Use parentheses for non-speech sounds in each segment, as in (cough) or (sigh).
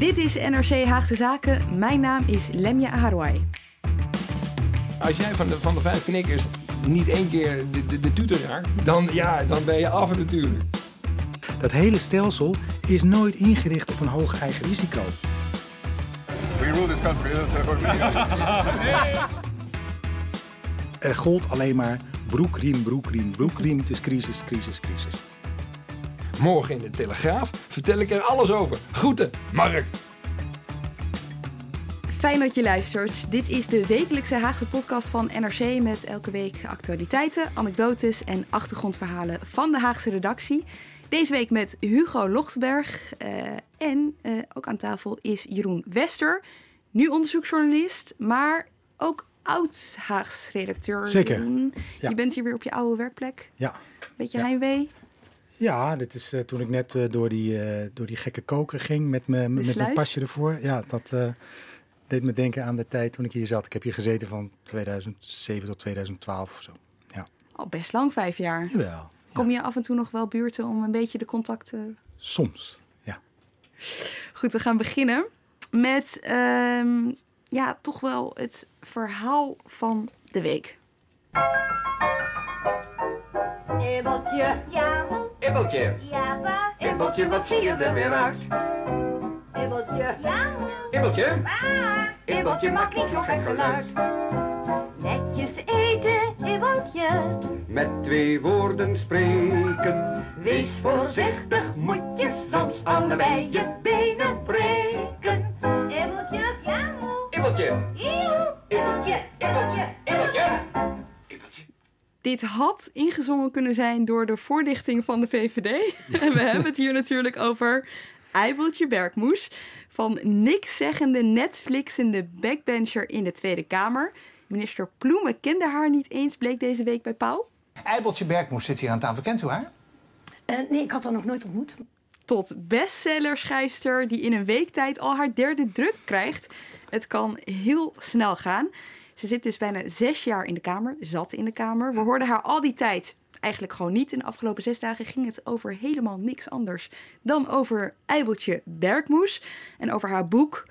Dit is NRC Haagse Zaken. Mijn naam is Lemja Harouai. Als jij van de, van de vijf knikkers niet één keer de, de, de tutor raakt, dan, ja, dan ben je af natuurlijk. Dat hele stelsel is nooit ingericht op een hoog eigen risico. We rule this country. Er gold alleen maar broekriem, broekriem, broekriem. Het is crisis, crisis, crisis. Morgen in de Telegraaf vertel ik er alles over. Groeten, Mark. Fijn dat je luistert. Dit is de wekelijkse Haagse podcast van NRC met elke week actualiteiten, anekdotes en achtergrondverhalen van de Haagse redactie. Deze week met Hugo Lochtberg uh, en uh, ook aan tafel is Jeroen Wester, nu onderzoeksjournalist, maar ook oud Haags redacteur. Zeker. Jeroen. Ja. Je bent hier weer op je oude werkplek. Ja. Beetje Ja. heimwee. Ja, dit is eh, toen ik net eh, door, die, eh, door die gekke koker ging met, me, met mijn pasje ervoor. Ja, dat eh, deed me denken aan de tijd toen ik hier zat. Ik heb hier gezeten van 2007 tot 2012 of zo. Ja, Al best lang, vijf jaar. jawel. Kom je af en toe nog wel buurten om een beetje de contacten Soms, ja. Goed, we gaan beginnen met ehm, ja, toch wel het verhaal van de week. Ibbeltje, ja, moe, Ibbeltje, ja, pa. Ibbeltje, wat zie je er weer uit? Ibbeltje, ja, moe, Ibbeltje, pa. Ibbeltje, maak niet zo gek geluid. Netjes eten, Ibbeltje. met twee woorden spreken. Wees voorzichtig, moet je soms allebei je benen breken. Ibbeltje, ja, moe. Ibbeltje, Ibbeltje, Ibbeltje. Dit had ingezongen kunnen zijn door de voorlichting van de VVD. (laughs) En we hebben het hier natuurlijk over Eibeltje Bergmoes. Van niks zeggende Netflixende backbencher in de Tweede Kamer. Minister Ploemen kende haar niet eens, bleek deze week bij Pauw. Eibeltje Bergmoes zit hier aan tafel. Kent u haar? Eh, nee, ik had haar nog nooit ontmoet. tot bestsellerschrijfster die in een week tijd al haar derde druk krijgt. Het kan heel snel gaan. Ze zit dus bijna zes jaar in de Kamer, zat in de Kamer. We hoorden haar al die tijd eigenlijk gewoon niet. In de afgelopen zes dagen ging het over helemaal niks anders dan over Eibeltje Bergmoes. En over haar boek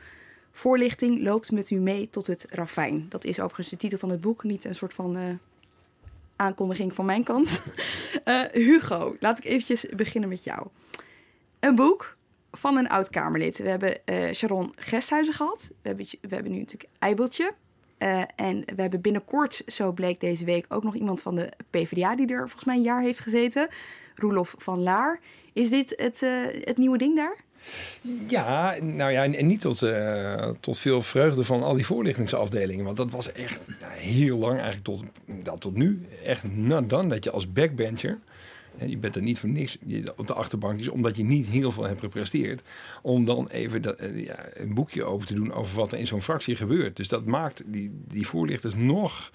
Voorlichting loopt met u mee tot het ravijn. Dat is overigens de titel van het boek, niet een soort van eh, aankondiging van mijn kant. (laughs) Eh, Hugo, laat ik eventjes beginnen met jou. Een boek van een oud-Kamerlid. We hebben eh, Sharon Gesthuizen gehad. We hebben, we hebben nu natuurlijk Eibeltje. Eh, en we hebben binnenkort, zo bleek deze week, ook nog iemand van de PvdA die er volgens mij een jaar heeft gezeten. Roelof van Laar. Is dit het, eh, het nieuwe ding daar? Ja, nou ja, en niet tot, eh, tot veel vreugde van al die voorlichtingsafdelingen. Want dat was echt nou, heel lang, eigenlijk tot, nou, tot nu, echt done. Dat je als backbencher, je bent er niet voor niks op de achterbankjes, omdat je niet heel veel hebt gepresteerd. Om dan even eh, ja, een boekje open te doen over wat er in zo'n fractie gebeurt. Dus dat maakt die, die voorlichters nog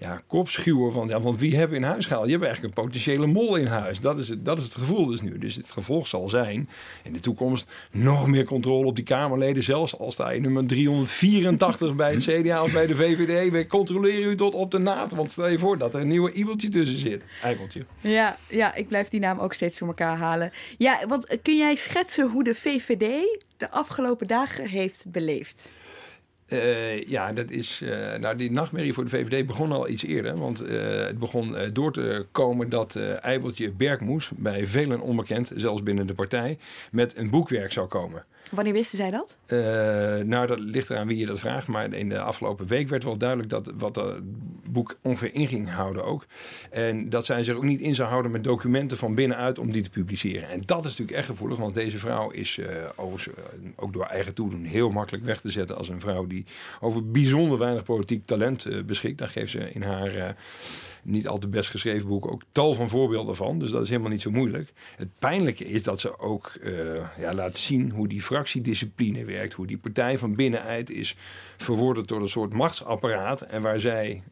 ja, kopschuwer van, ja, want wie hebben we in huis gehaald? Je hebt eigenlijk een potentiële mol in huis. Dat is het, dat is het gevoel dus nu. Dus het gevolg zal zijn in de toekomst nog meer controle op die Kamerleden. Zelfs al sta je nummer 384 bij het CDA of bij de VVD. We controleren u tot op de naad. Want stel je voor dat er een nieuwe iebeltje tussen zit. Eikeltje. Ja, ja, ik blijf die naam ook steeds voor elkaar halen. Ja, want eh, kun jij schetsen hoe de VVD de afgelopen dagen heeft beleefd? Eh, ja, dat is. eh, nou, die nachtmerrie voor de VVD begon al iets eerder. Want eh, het begon door te komen dat Eibeltje Bergmoes, bij velen onbekend, zelfs binnen de partij, met een boekwerk zou komen. Wanneer wisten zij dat? Eh, nou, dat ligt eraan wie je dat vraagt. Maar in de afgelopen week werd wel duidelijk dat wat dat boek ongeveer in ging houden ook. En dat zij zich ook niet in zou houden met documenten van binnenuit om die te publiceren. En dat is natuurlijk echt gevoelig, want deze vrouw is eh, eh, ook door eigen toedoen heel makkelijk weg te zetten als een vrouw die over bijzonder weinig politiek talent beschikt. Daar geeft ze in haar niet al te best geschreven boek ook tal van voorbeelden van. Dus dat is helemaal niet zo moeilijk. Het pijnlijke is dat ze ook eh, ja, laat zien hoe die fractiediscipline werkt. Hoe die partij van binnenuit is verworden door een soort machtsapparaat. En waar zij,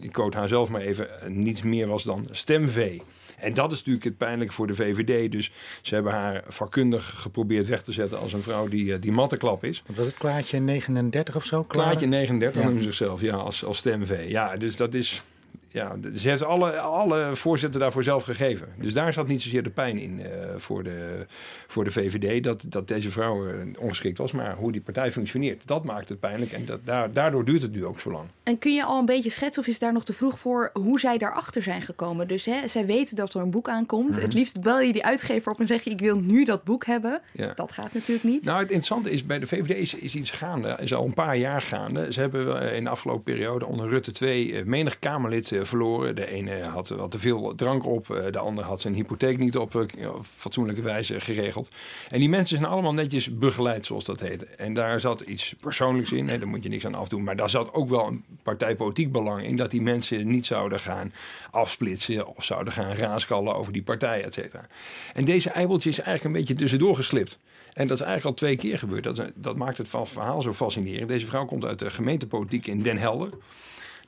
ik quote haar zelf maar even, niets meer was dan stemvee. En dat is natuurlijk het pijnlijke voor de VVD. Dus ze hebben haar vakkundig geprobeerd weg te zetten als een vrouw die, eh, die matteklap is. Wat was het, Klaartje 39 of zo? Klaar? Klaartje 39 Ja. ze zichzelf, ja, als, als stemvee. Ja, dus dat is... Ja, ze heeft alle, alle voorzetten daarvoor zelf gegeven. Dus daar zat niet zozeer de pijn in eh, voor, de, voor de VVD... Dat, dat deze vrouw eh, ongeschikt was. Maar hoe die partij functioneert, dat maakt het pijnlijk. En dat, daar, daardoor duurt het nu ook zo lang. En kun je al een beetje schetsen, of is daar nog te vroeg voor, hoe zij daarachter zijn gekomen? Dus hè, zij weten dat er een boek aankomt. Mhm. Het liefst bel je die uitgever op en zeg je, ik wil nu dat boek hebben. Ja. Dat gaat natuurlijk niet. Nou, het interessante is, bij de VVD is, is iets gaande. Is al een paar jaar gaande. Ze hebben eh, in de afgelopen periode onder Rutte 2 eh, menig Kamerlid eh, verloren. De ene had wat te veel drank op. eh, De ander had zijn hypotheek niet op eh, op fatsoenlijke wijze geregeld. En die mensen zijn allemaal netjes begeleid, zoals dat heet. En daar zat iets persoonlijks in. Daar moet je niks aan afdoen. Maar daar zat ook wel een partijpolitiek belang in. Dat die mensen niet zouden gaan afsplitsen. Of zouden gaan raaskallen over die partij, et cetera. En deze eibeltje is eigenlijk een beetje tussendoor geslipt. En dat is eigenlijk al twee keer gebeurd. Dat, dat maakt het verhaal zo fascinerend. Deze vrouw komt uit de gemeentepolitiek in Den Helder.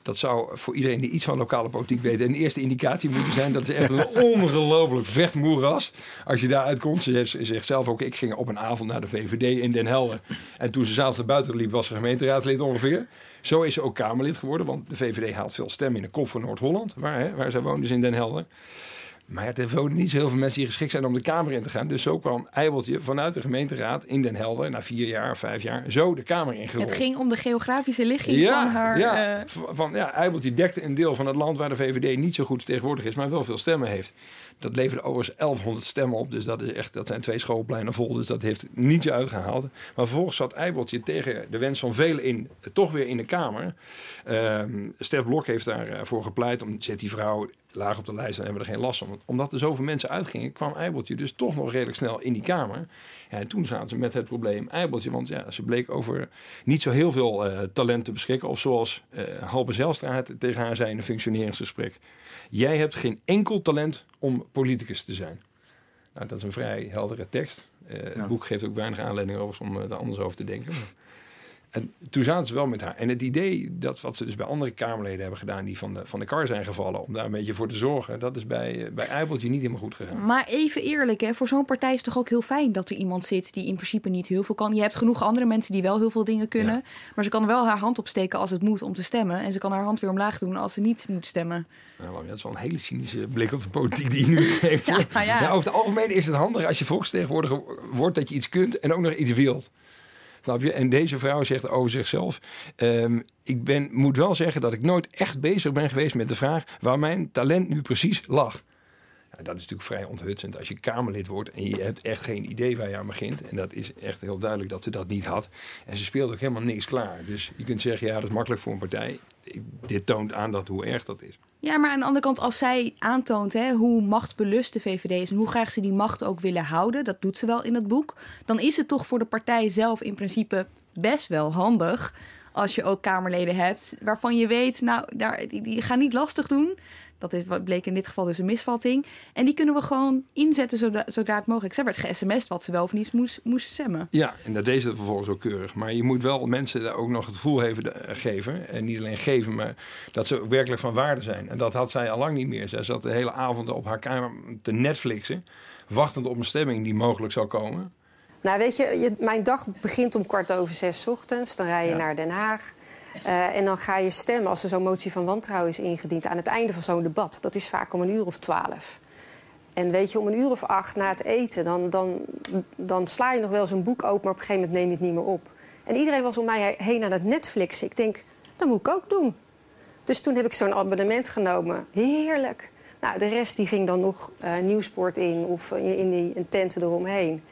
Dat zou voor iedereen die iets van lokale politiek weet een eerste indicatie moeten zijn. Dat is echt een ongelooflijk vechtmoeras. Als je daar uitkomt. Ze zegt- ze zegt zelf ook, ik ging op een avond naar de VVD in Den Helder. En toen ze s'avonds naar buiten liep, was ze gemeenteraadslid ongeveer. Zo is ze ook Kamerlid geworden. Want de VVD haalt veel stemmen in de kop van Noord-Holland. Waar, waar zij woont, dus in Den Helder. Maar er wonen niet zo heel veel mensen die geschikt zijn om de Kamer in te gaan. Dus zo kwam Eibeltje vanuit de gemeenteraad in Den Helder... na vier jaar, vijf jaar, zo de Kamer ingerold. het ging om de geografische ligging van haar... Ja, eh, van, ja, Eibeltje dekte een deel van het land waar de VVD niet zo goed tegenwoordig is, maar wel veel stemmen heeft. Dat leverde overigens 1100 stemmen op, dus dat, is echt, dat zijn twee schoolpleinen vol, dus dat heeft niets uitgehaald. Maar vervolgens zat Eibeltje tegen de wens van velen in, toch weer in de Kamer. Ehm Stef Blok heeft daarvoor gepleit, om zet die vrouw laag op de lijst, dan hebben we er geen last van. Omdat er zoveel mensen uitgingen, kwam Eibeltje dus toch nog redelijk snel in die Kamer. Ja, en toen zaten ze met het probleem Eibeltje, want ja, ze bleek over niet zo heel veel eh, talent te beschikken. Of zoals eh Halbe Zijlstra tegen haar zei in een functioneringsgesprek. Jij hebt geen enkel talent om politicus te zijn. Nou, dat is een vrij heldere tekst. Eh, Het boek geeft ook weinig aanleiding overigens om daar anders over te denken. Maar- En toen zaten ze wel met haar. En het idee dat wat ze dus bij andere Kamerleden hebben gedaan... die van de, van de kar zijn gevallen, om daar een beetje voor te zorgen... dat is bij, eh, bij Eibeltje niet helemaal goed gegaan. Maar even eerlijk, hè, voor zo'n partij is het toch ook heel fijn dat er iemand zit die in principe niet heel veel kan. Je hebt genoeg andere mensen die wel heel veel dingen kunnen. Maar ze kan wel haar hand opsteken als het moet om te stemmen. En ze kan haar hand weer omlaag doen als ze niet moet stemmen. Nou, dat is wel een hele cynische blik op de politiek die je nu (laughs) geeft. Ja, maar ja. over het algemeen is het handig als je volksvertegenwoordiger wordt dat je iets kunt en ook nog iets wilt. En deze vrouw zegt over zichzelf: ehm, Ik ben, moet wel zeggen dat ik nooit echt bezig ben geweest met de vraag waar mijn talent nu precies lag. Dat is natuurlijk vrij onthutsend als je Kamerlid wordt en je hebt echt geen idee waar je aan begint. En dat is echt heel duidelijk dat ze dat niet had. En ze speelde ook helemaal niks klaar. Dus je kunt zeggen, ja, dat is makkelijk voor een partij. Dit toont aan dat hoe erg dat is. Ja, maar aan de andere kant, als zij aantoont hè, hoe machtsbelust de VVD is en hoe graag ze die macht ook willen houden, dat doet ze wel in het boek, dan is het toch voor de partij zelf in principe best wel handig als je ook Kamerleden hebt waarvan je weet, nou, daar, die gaan niet lastig doen. Dat is, bleek in dit geval dus een misvatting. En die kunnen we gewoon inzetten zodra, zodra het mogelijk is. Zij werd ge-sms'd wat ze wel of niet moest, moest stemmen. Ja, en dat deed ze vervolgens ook keurig. Maar je moet wel mensen daar ook nog het gevoel even, eh, geven. En niet alleen geven, maar dat ze ook werkelijk van waarde zijn. En dat had zij al lang niet meer. Zij zat de hele avond op haar kamer te Netflixen. Wachtend op een stemming die mogelijk zou komen. Nou, weet je, je- mijn dag begint om kwart over zes 's ochtends. Dan rij je naar Den Haag. Eh, en dan ga je stemmen als er zo'n motie van wantrouwen is ingediend... aan het einde van zo'n debat. Dat is vaak om een uur of twaalf. En weet je, om een uur of acht na het eten... dan, dan, dan sla je nog wel een boek open... maar op een gegeven moment neem je het niet meer op. En iedereen was om mij heen aan het Netflixen. Ik denk, dat moet ik ook doen. Dus toen heb ik zo'n abonnement genomen. Heerlijk. Nou, de rest die ging dan nog eh nieuwsport in... of in, in die tenten eromheen.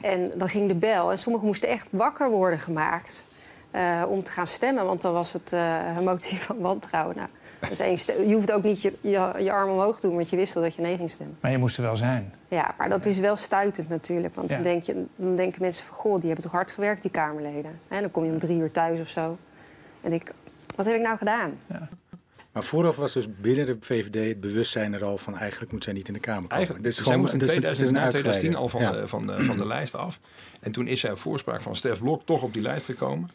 En dan ging de bel. En sommigen moesten echt wakker worden gemaakt. Eh, om te gaan stemmen. Want dan was het eh, een motie van wantrouwen. Nou, is één je hoeft ook niet je, je, je arm omhoog te doen, want je wist al dat je nee ging stemmen. Maar je moest er wel zijn. Ja, maar dat is wel stuitend natuurlijk. Want Ja. dan, denk je, dan denken mensen van... goh, die hebben toch hard gewerkt, die Kamerleden. En dan kom je om drie uur thuis of zo. En ik, wat heb ik nou gedaan? Maar vooraf was dus binnen de VVD het bewustzijn er al van eigenlijk moet zij niet in de Kamer komen. Eigenlijk, Dit is zij gewoon moest in dit is- het is 2000, een na 2010 al van, uitgeleide. de, van, de, van de lijst af. En toen is zij op voorspraak van Stef Blok toch op die lijst gekomen.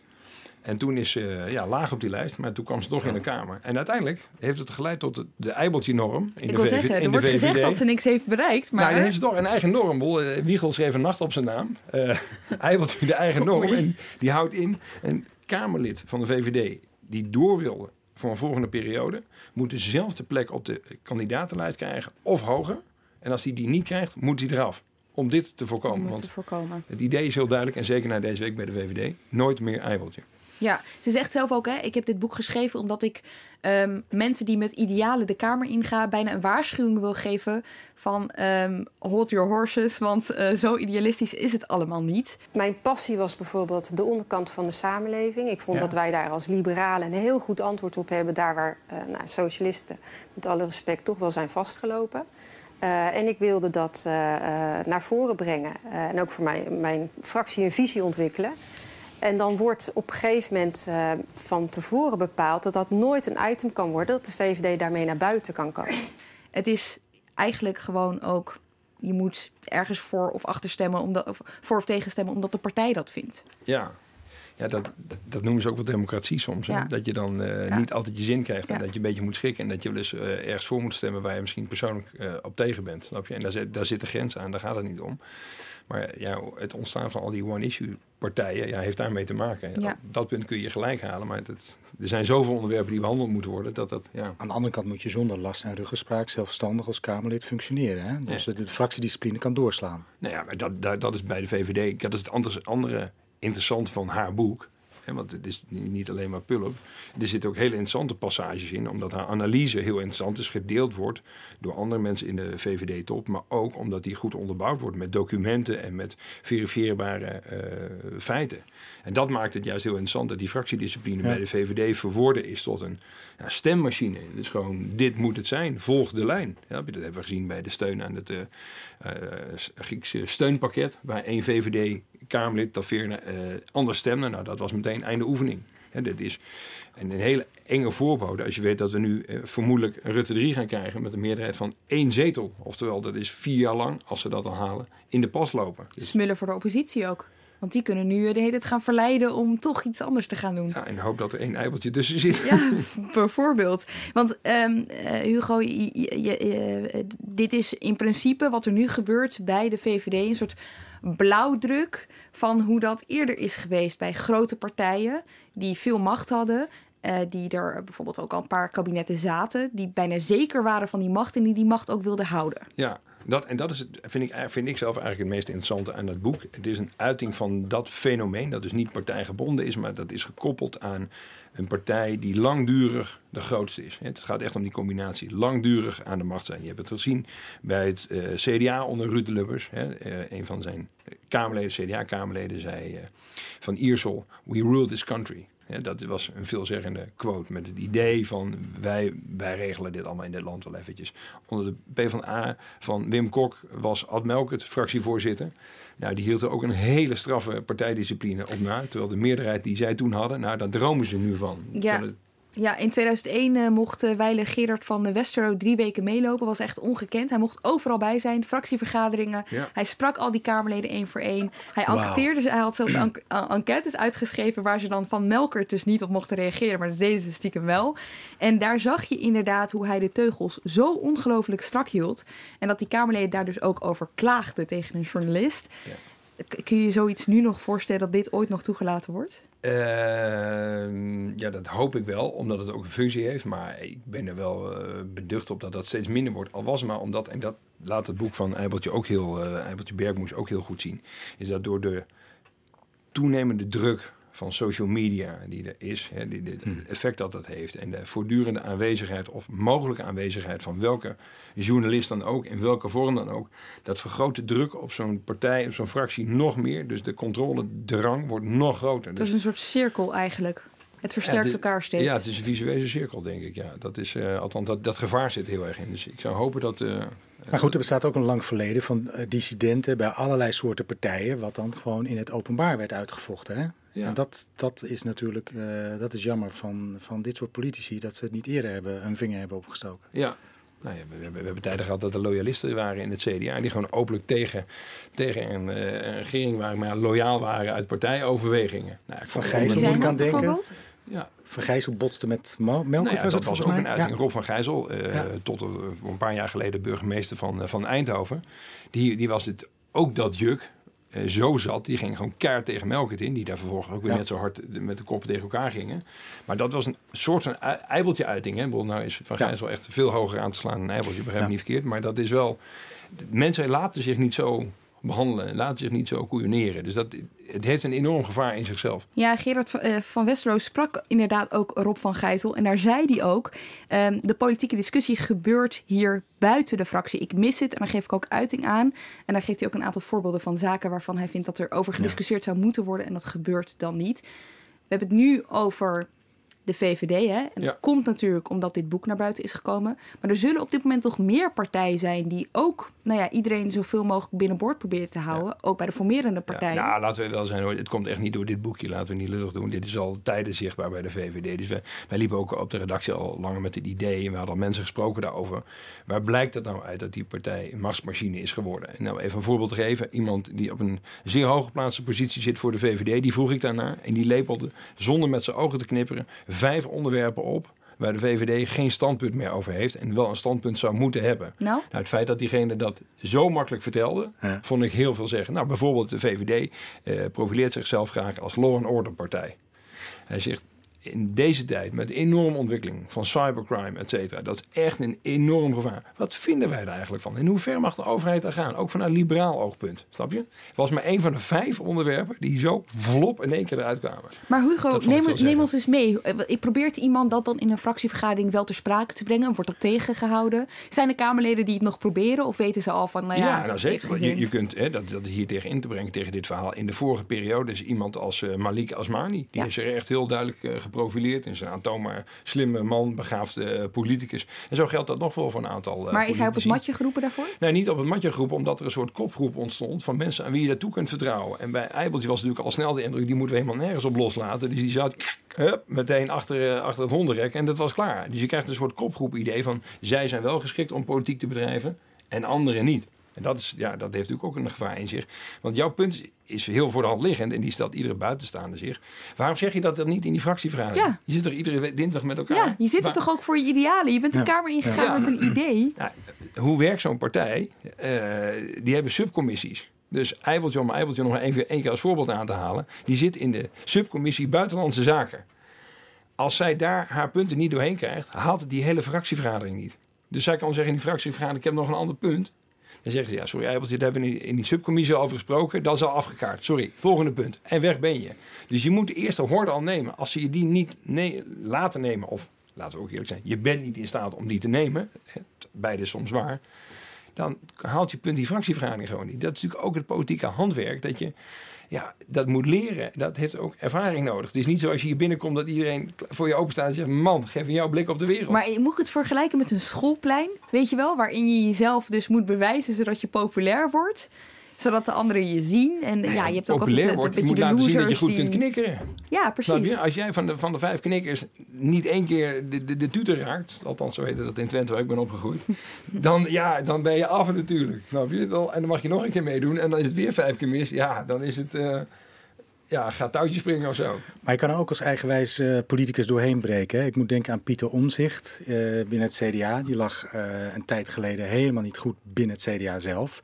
En toen is ze eh, ja, laag op die lijst, maar toen kwam ze toch in de Kamer. En uiteindelijk heeft het geleid tot de, Eibeltje-norm Ik de wil zeggen, er wordt gezegd dat ze niks heeft bereikt. Maar Nou, dan heeft ze toch een eigen norm. Eh, Wiegel schreef een nacht op zijn naam. Eh Eibeltje de eigen norm. En die houdt in, een Kamerlid van de VVD die door wil voor een volgende periode... moet dezelfde plek op de kandidatenlijst krijgen of hoger. En als hij die niet krijgt, moet hij eraf. Om dit te voorkomen. om het Want te voorkomen. het idee is heel duidelijk, en zeker na deze week bij de VVD... nooit meer Eibeltje. Ja, ze zegt zelf ook, hè, ik heb dit boek geschreven omdat ik ehm, mensen die met idealen de Kamer ingaan bijna een waarschuwing wil geven van ehm, hold your horses, want eh, zo idealistisch is het allemaal niet. Mijn passie was bijvoorbeeld de onderkant van de samenleving. Ik vond Ja. dat wij daar als liberalen een heel goed antwoord op hebben. Daar waar eh, nou, socialisten, met alle respect, toch wel zijn vastgelopen. Eh, en ik wilde dat naar voren brengen. En ook voor mijn, mijn fractie een visie ontwikkelen. En dan wordt op een gegeven moment eh, van tevoren bepaald... dat dat nooit een item kan worden, dat de VVD daarmee naar buiten kan komen. Het is eigenlijk gewoon ook, je moet ergens voor of achter stemmen, omdat, of voor of tegen stemmen, omdat de partij dat vindt. Ja, ja dat, dat, noemen ze ook wel democratie soms. Hè? Ja. Dat je dan eh, Ja. niet altijd je zin krijgt. En Ja. dat je een beetje moet schikken. En dat je wel eens eh, ergens voor moet stemmen waar je misschien persoonlijk eh, op tegen bent. Snap je? En daar zit, daar zit de grens aan. Daar gaat het niet om. Maar ja, het ontstaan van al die one-issue partijen ja, heeft daarmee te maken. Ja. Op dat punt kun je je gelijk halen. Maar het, er zijn zoveel onderwerpen die behandeld moeten worden. Dat dat, ja. Aan de andere kant moet je zonder last en ruggespraak zelfstandig als Kamerlid functioneren. Hè? Dus Ja. de fractiediscipline kan doorslaan. Nou ja, maar dat, dat, dat is bij de VVD. Dat is het andere, andere interessante van haar boek. Want het is ni- niet alleen maar pulp. Er zitten ook hele interessante passages in. Omdat haar analyse heel interessant is. Gedeeld wordt door andere mensen in de VVD-top. Maar ook omdat die goed onderbouwd wordt met documenten en met verifieerbare eh, feiten. En dat maakt het juist heel interessant. Dat die fractiediscipline Ja. bij de VVD verworden is tot een ja, stemmachine. Dus gewoon, dit moet het zijn. Volg de lijn. Ja, dat hebben we gezien bij de steun aan het eh, eh, Griekse steunpakket. Waar één VVD-Kamerlid weer eh, anders stemde. Nou, dat was meteen einde oefening. Ja, dit is een, hele enge voorbode. Als je weet dat we nu vermoedelijk Rutte 3 gaan krijgen met een meerderheid van één zetel. Oftewel, dat is vier jaar lang, als ze dat dan halen, in de pas lopen. Dus, Smullen voor de oppositie ook. Want die kunnen nu eh, de hele tijd gaan verleiden om toch iets anders te gaan doen. ja, en hoop dat er één eibeltje tussen zit. Ja, (laughs) bijvoorbeeld. Want eh, Hugo, je- je- je- eh, dit is in principe wat er nu gebeurt bij de VVD. Een soort blauwdruk van hoe dat eerder is geweest bij grote partijen die veel macht hadden. die er bijvoorbeeld ook al een paar kabinetten zaten. Die bijna zeker waren van die macht en die die macht ook wilden houden. Ja, dat, en dat is het, vind, ik, vind ik zelf eigenlijk het meest interessante aan het boek. Het is een uiting van dat fenomeen dat dus niet partijgebonden is, maar dat is gekoppeld aan een partij die langdurig de grootste is. Het gaat echt om die combinatie. Langdurig aan de macht zijn. Je hebt het gezien bij het eh, CDA onder Ruud Lubbers. Hè, eh, een van zijn Kamerleden, CDA-Kamerleden, zei eh, van Iersel: We rule this country. Ja, dat was een veelzeggende quote met het idee van wij, wij regelen dit allemaal in dit land wel eventjes. Onder de PvdA van Wim Kok was Ad Melkert fractievoorzitter. Nou, die hield er ook een hele straffe partijdiscipline op na. Terwijl de meerderheid die zij toen hadden, nou, daar dromen ze nu van. Ja. Ja, in 2001 eh, mocht uh, Weile Gerard van de Westerlo drie weken meelopen. Was echt ongekend. Hij mocht overal bij zijn, fractievergaderingen. Ja. Hij sprak al die Kamerleden één voor één. Hij Wauw. enquêteerde, ze- hij had zelfs en- en- enquêtes uitgeschreven waar ze dan van Melkert dus niet op mochten reageren. Maar dat deden ze stiekem wel. En daar zag je inderdaad hoe hij de teugels zo ongelooflijk strak hield. En dat die Kamerleden daar dus ook over klaagden tegen een journalist. K- Kun je zoiets nu nog voorstellen dat dit ooit nog toegelaten wordt? Ehm, ja, dat hoop ik wel, omdat het ook een functie heeft. Maar ik ben er wel eh, beducht op dat dat steeds minder wordt. Al was maar omdat, en dat laat het boek van Eibeltje ook heel, eh Eibeltje Bergmoes ook heel goed zien, is dat door de toenemende druk van social media die er is, hè, die, die- het effect dat dat heeft en de voortdurende aanwezigheid of mogelijke aanwezigheid van welke journalist dan ook, in welke vorm dan ook, dat vergroot de druk op zo'n partij, op zo'n fractie nog meer. Dus de controledrang wordt nog groter. Het is Dus, een soort cirkel eigenlijk. Het versterkt Ja, het is- elkaar steeds. Ja, het is een visuele cirkel, denk ik. Ja, dat is, eh, althans, dat, dat gevaar zit heel erg in. Dus ik zou hopen dat... eh, Maar goed, er bestaat ook een lang verleden van eh, dissidenten bij allerlei soorten partijen, wat dan gewoon in het openbaar werd uitgevochten. Hè? Ja. En dat, dat is natuurlijk eh, dat is jammer van, van dit soort politici, dat ze het niet eerder hebben, hun vinger hebben opgestoken. Ja. Nou ja, we, we hebben, we hebben tijden gehad dat er loyalisten waren in het CDA. Die gewoon openlijk tegen, tegen een, een regering waren, maar loyaal waren uit partijoverwegingen. Nou, ik Van zijn moet ik aan denken. Ja, Van Gijzel botste met Melkert, nou ja, was dat het was ook mij? een uiting. Ja. Rob van Gijzel, eh, tot eh, een paar jaar geleden burgemeester van, eh, van Eindhoven. Die, die was dit, ook dat juk zo zat. Die ging gewoon keihard tegen Melkert in. Die daar vervolgens ook weer Ja. net zo hard de- met de koppen tegen elkaar gingen. Maar dat was een soort van ei- eibeltje uiting. Hè. Nou is Van Ja. Gijzel echt veel hoger aan te slaan dan een eibeltje. Begrijp me Ja. niet verkeerd. Maar dat is wel... Mensen laten zich niet zo behandelen. Laten zich niet zo koeioneren. Dus dat, het heeft een enorm gevaar in zichzelf. Ja, Gerard van- eh, Westerlo sprak inderdaad ook Rob van Gijzel. En daar zei hij ook, ehm, de politieke discussie gebeurt hier buiten de fractie. Ik mis het en daar geef ik ook uiting aan. En daar geeft hij ook een aantal voorbeelden van zaken waarvan hij vindt dat er over gediscussieerd zou moeten worden. En dat gebeurt dan niet. We hebben het nu over de VVD. Hè? En dat Ja. komt natuurlijk omdat dit boek naar buiten is gekomen. Maar er zullen op dit moment toch meer partijen zijn die ook nou ja, iedereen zoveel mogelijk binnenboord proberen te houden. Ook bij de formerende partijen. Ja, nou, laten we wel zijn hoor. Het komt echt niet door dit boekje. Laten we niet lullig doen. Dit is al tijden zichtbaar bij de VVD. Dus wij, wij liepen ook op de redactie al langer met het idee. En we hadden al mensen gesproken daarover. Waar blijkt het nou uit dat die partij een machtsmachine is geworden? En nou even een voorbeeld te geven. Iemand die op een zeer hooggeplaatste positie zit voor de VVD. Die vroeg ik daarnaar. En die lepelde zonder met zijn ogen te knipperen vijf onderwerpen op. Waar de VVD geen standpunt meer over heeft. En wel een standpunt zou moeten hebben. Nou, Nou, het feit dat diegene dat zo makkelijk vertelde, Ja. vond ik heel veel zeggen. Nou, bijvoorbeeld de VVD eh, profileert zichzelf graag als law and order partij. Hij zegt, in deze tijd met de enorme ontwikkeling van cybercrime, et cetera, dat is echt een enorm gevaar. Wat vinden wij er eigenlijk van? In hoever mag de overheid daar gaan? Ook vanuit liberaal oogpunt, snap je? Het was maar een van de vijf onderwerpen die zo vlop in één keer eruit kwamen. Maar Hugo, neem, ons eens mee. Eh, Ik probeert iemand dat dan in een fractievergadering wel ter sprake te brengen? Wordt dat tegengehouden? Zijn er Kamerleden die het nog proberen? Of weten ze al van, nou ja... Ja, nou zeker. Je, je kunt hè, dat, dat hier tegen in te brengen tegen dit verhaal. In de vorige periode is iemand als eh, Malik Asmani. Die Ja. is er echt heel duidelijk eh, geprofileerd. Is een aantoonbaar slimme man, begaafde eh, politicus. En zo geldt dat nog wel voor een aantal eh, Maar is hij op het matje geroepen daarvoor? Nee, niet op het matje groep, omdat er een soort kopgroep ontstond van mensen aan wie je daartoe kunt vertrouwen. En bij Eibeltje was natuurlijk al snel de indruk, die moeten we helemaal nergens op loslaten. Dus die zat hup, meteen achter, eh, achter het hondenrek en dat was klaar. Dus je krijgt een soort kopgroep idee van, zij zijn wel geschikt om politiek te bedrijven en anderen niet. En dat, is, ja, dat heeft natuurlijk ook een gevaar in zich. Want jouw punt is heel voor de hand liggend en die stelt iedere buitenstaande zich. Waarom zeg je dat dan niet in die fractievergadering? Ja. Je zit er iedere dinsdag met elkaar. Ja, je zit er toch ook voor je idealen? Je bent de Ja. Kamer ingegaan Ja. met een idee. nou, hoe werkt zo'n partij? Eh, die hebben subcommissies. Dus Eibeltje, om Eibeltje nog even één keer als voorbeeld aan te halen. Die zit in de subcommissie Buitenlandse Zaken. Als zij daar haar punten niet doorheen krijgt, haalt het die hele fractievergadering niet. Dus zij kan zeggen in die fractievergadering, ik heb nog een ander punt. Dan zeggen ze, ja, sorry Eibeltje, daar hebben we in die- subcommissie over gesproken. Dat is al afgekaart. Sorry, volgende punt. En weg ben je. Dus je moet de eerste horde al nemen. Als ze je die niet ne- laten nemen, of laten we ook eerlijk zijn, je bent niet in staat om die te nemen. Beide soms waar dan haalt je punt die fractievergadering gewoon niet. Dat is natuurlijk ook het politieke handwerk. Dat je ja, dat moet leren. Dat heeft ook ervaring nodig. Het is niet zo als je hier binnenkomt dat iedereen voor je openstaat en zegt: Man, geef me jouw blik op de wereld. Maar moet ik het vergelijken met een schoolplein? Weet je wel? Waarin je jezelf dus moet bewijzen zodat je populair wordt. Zodat de anderen je zien. En ja, je hebt ook populair altijd wordt, een je beetje moet de laten zien dat je goed die... kunt knikkeren. Ja, precies. je? Als jij van de, van de vijf knikkers niet één keer de, de, de tutor raakt, althans zo heet dat in Twente waar ik ben opgegroeid, (laughs) dan, ja, dan ben je af natuurlijk. Snap je? Dan, en dan mag je nog een keer meedoen en dan is het weer vijf keer mis. Ja, dan is het, eh, ja, gaat touwtjes springen of zo. Maar je kan er ook als eigenwijs eh, politicus doorheen breken. hè. Ik moet denken aan Pieter Omzicht eh, binnen het CDA. Die lag eh, een tijd geleden helemaal niet goed binnen het CDA zelf.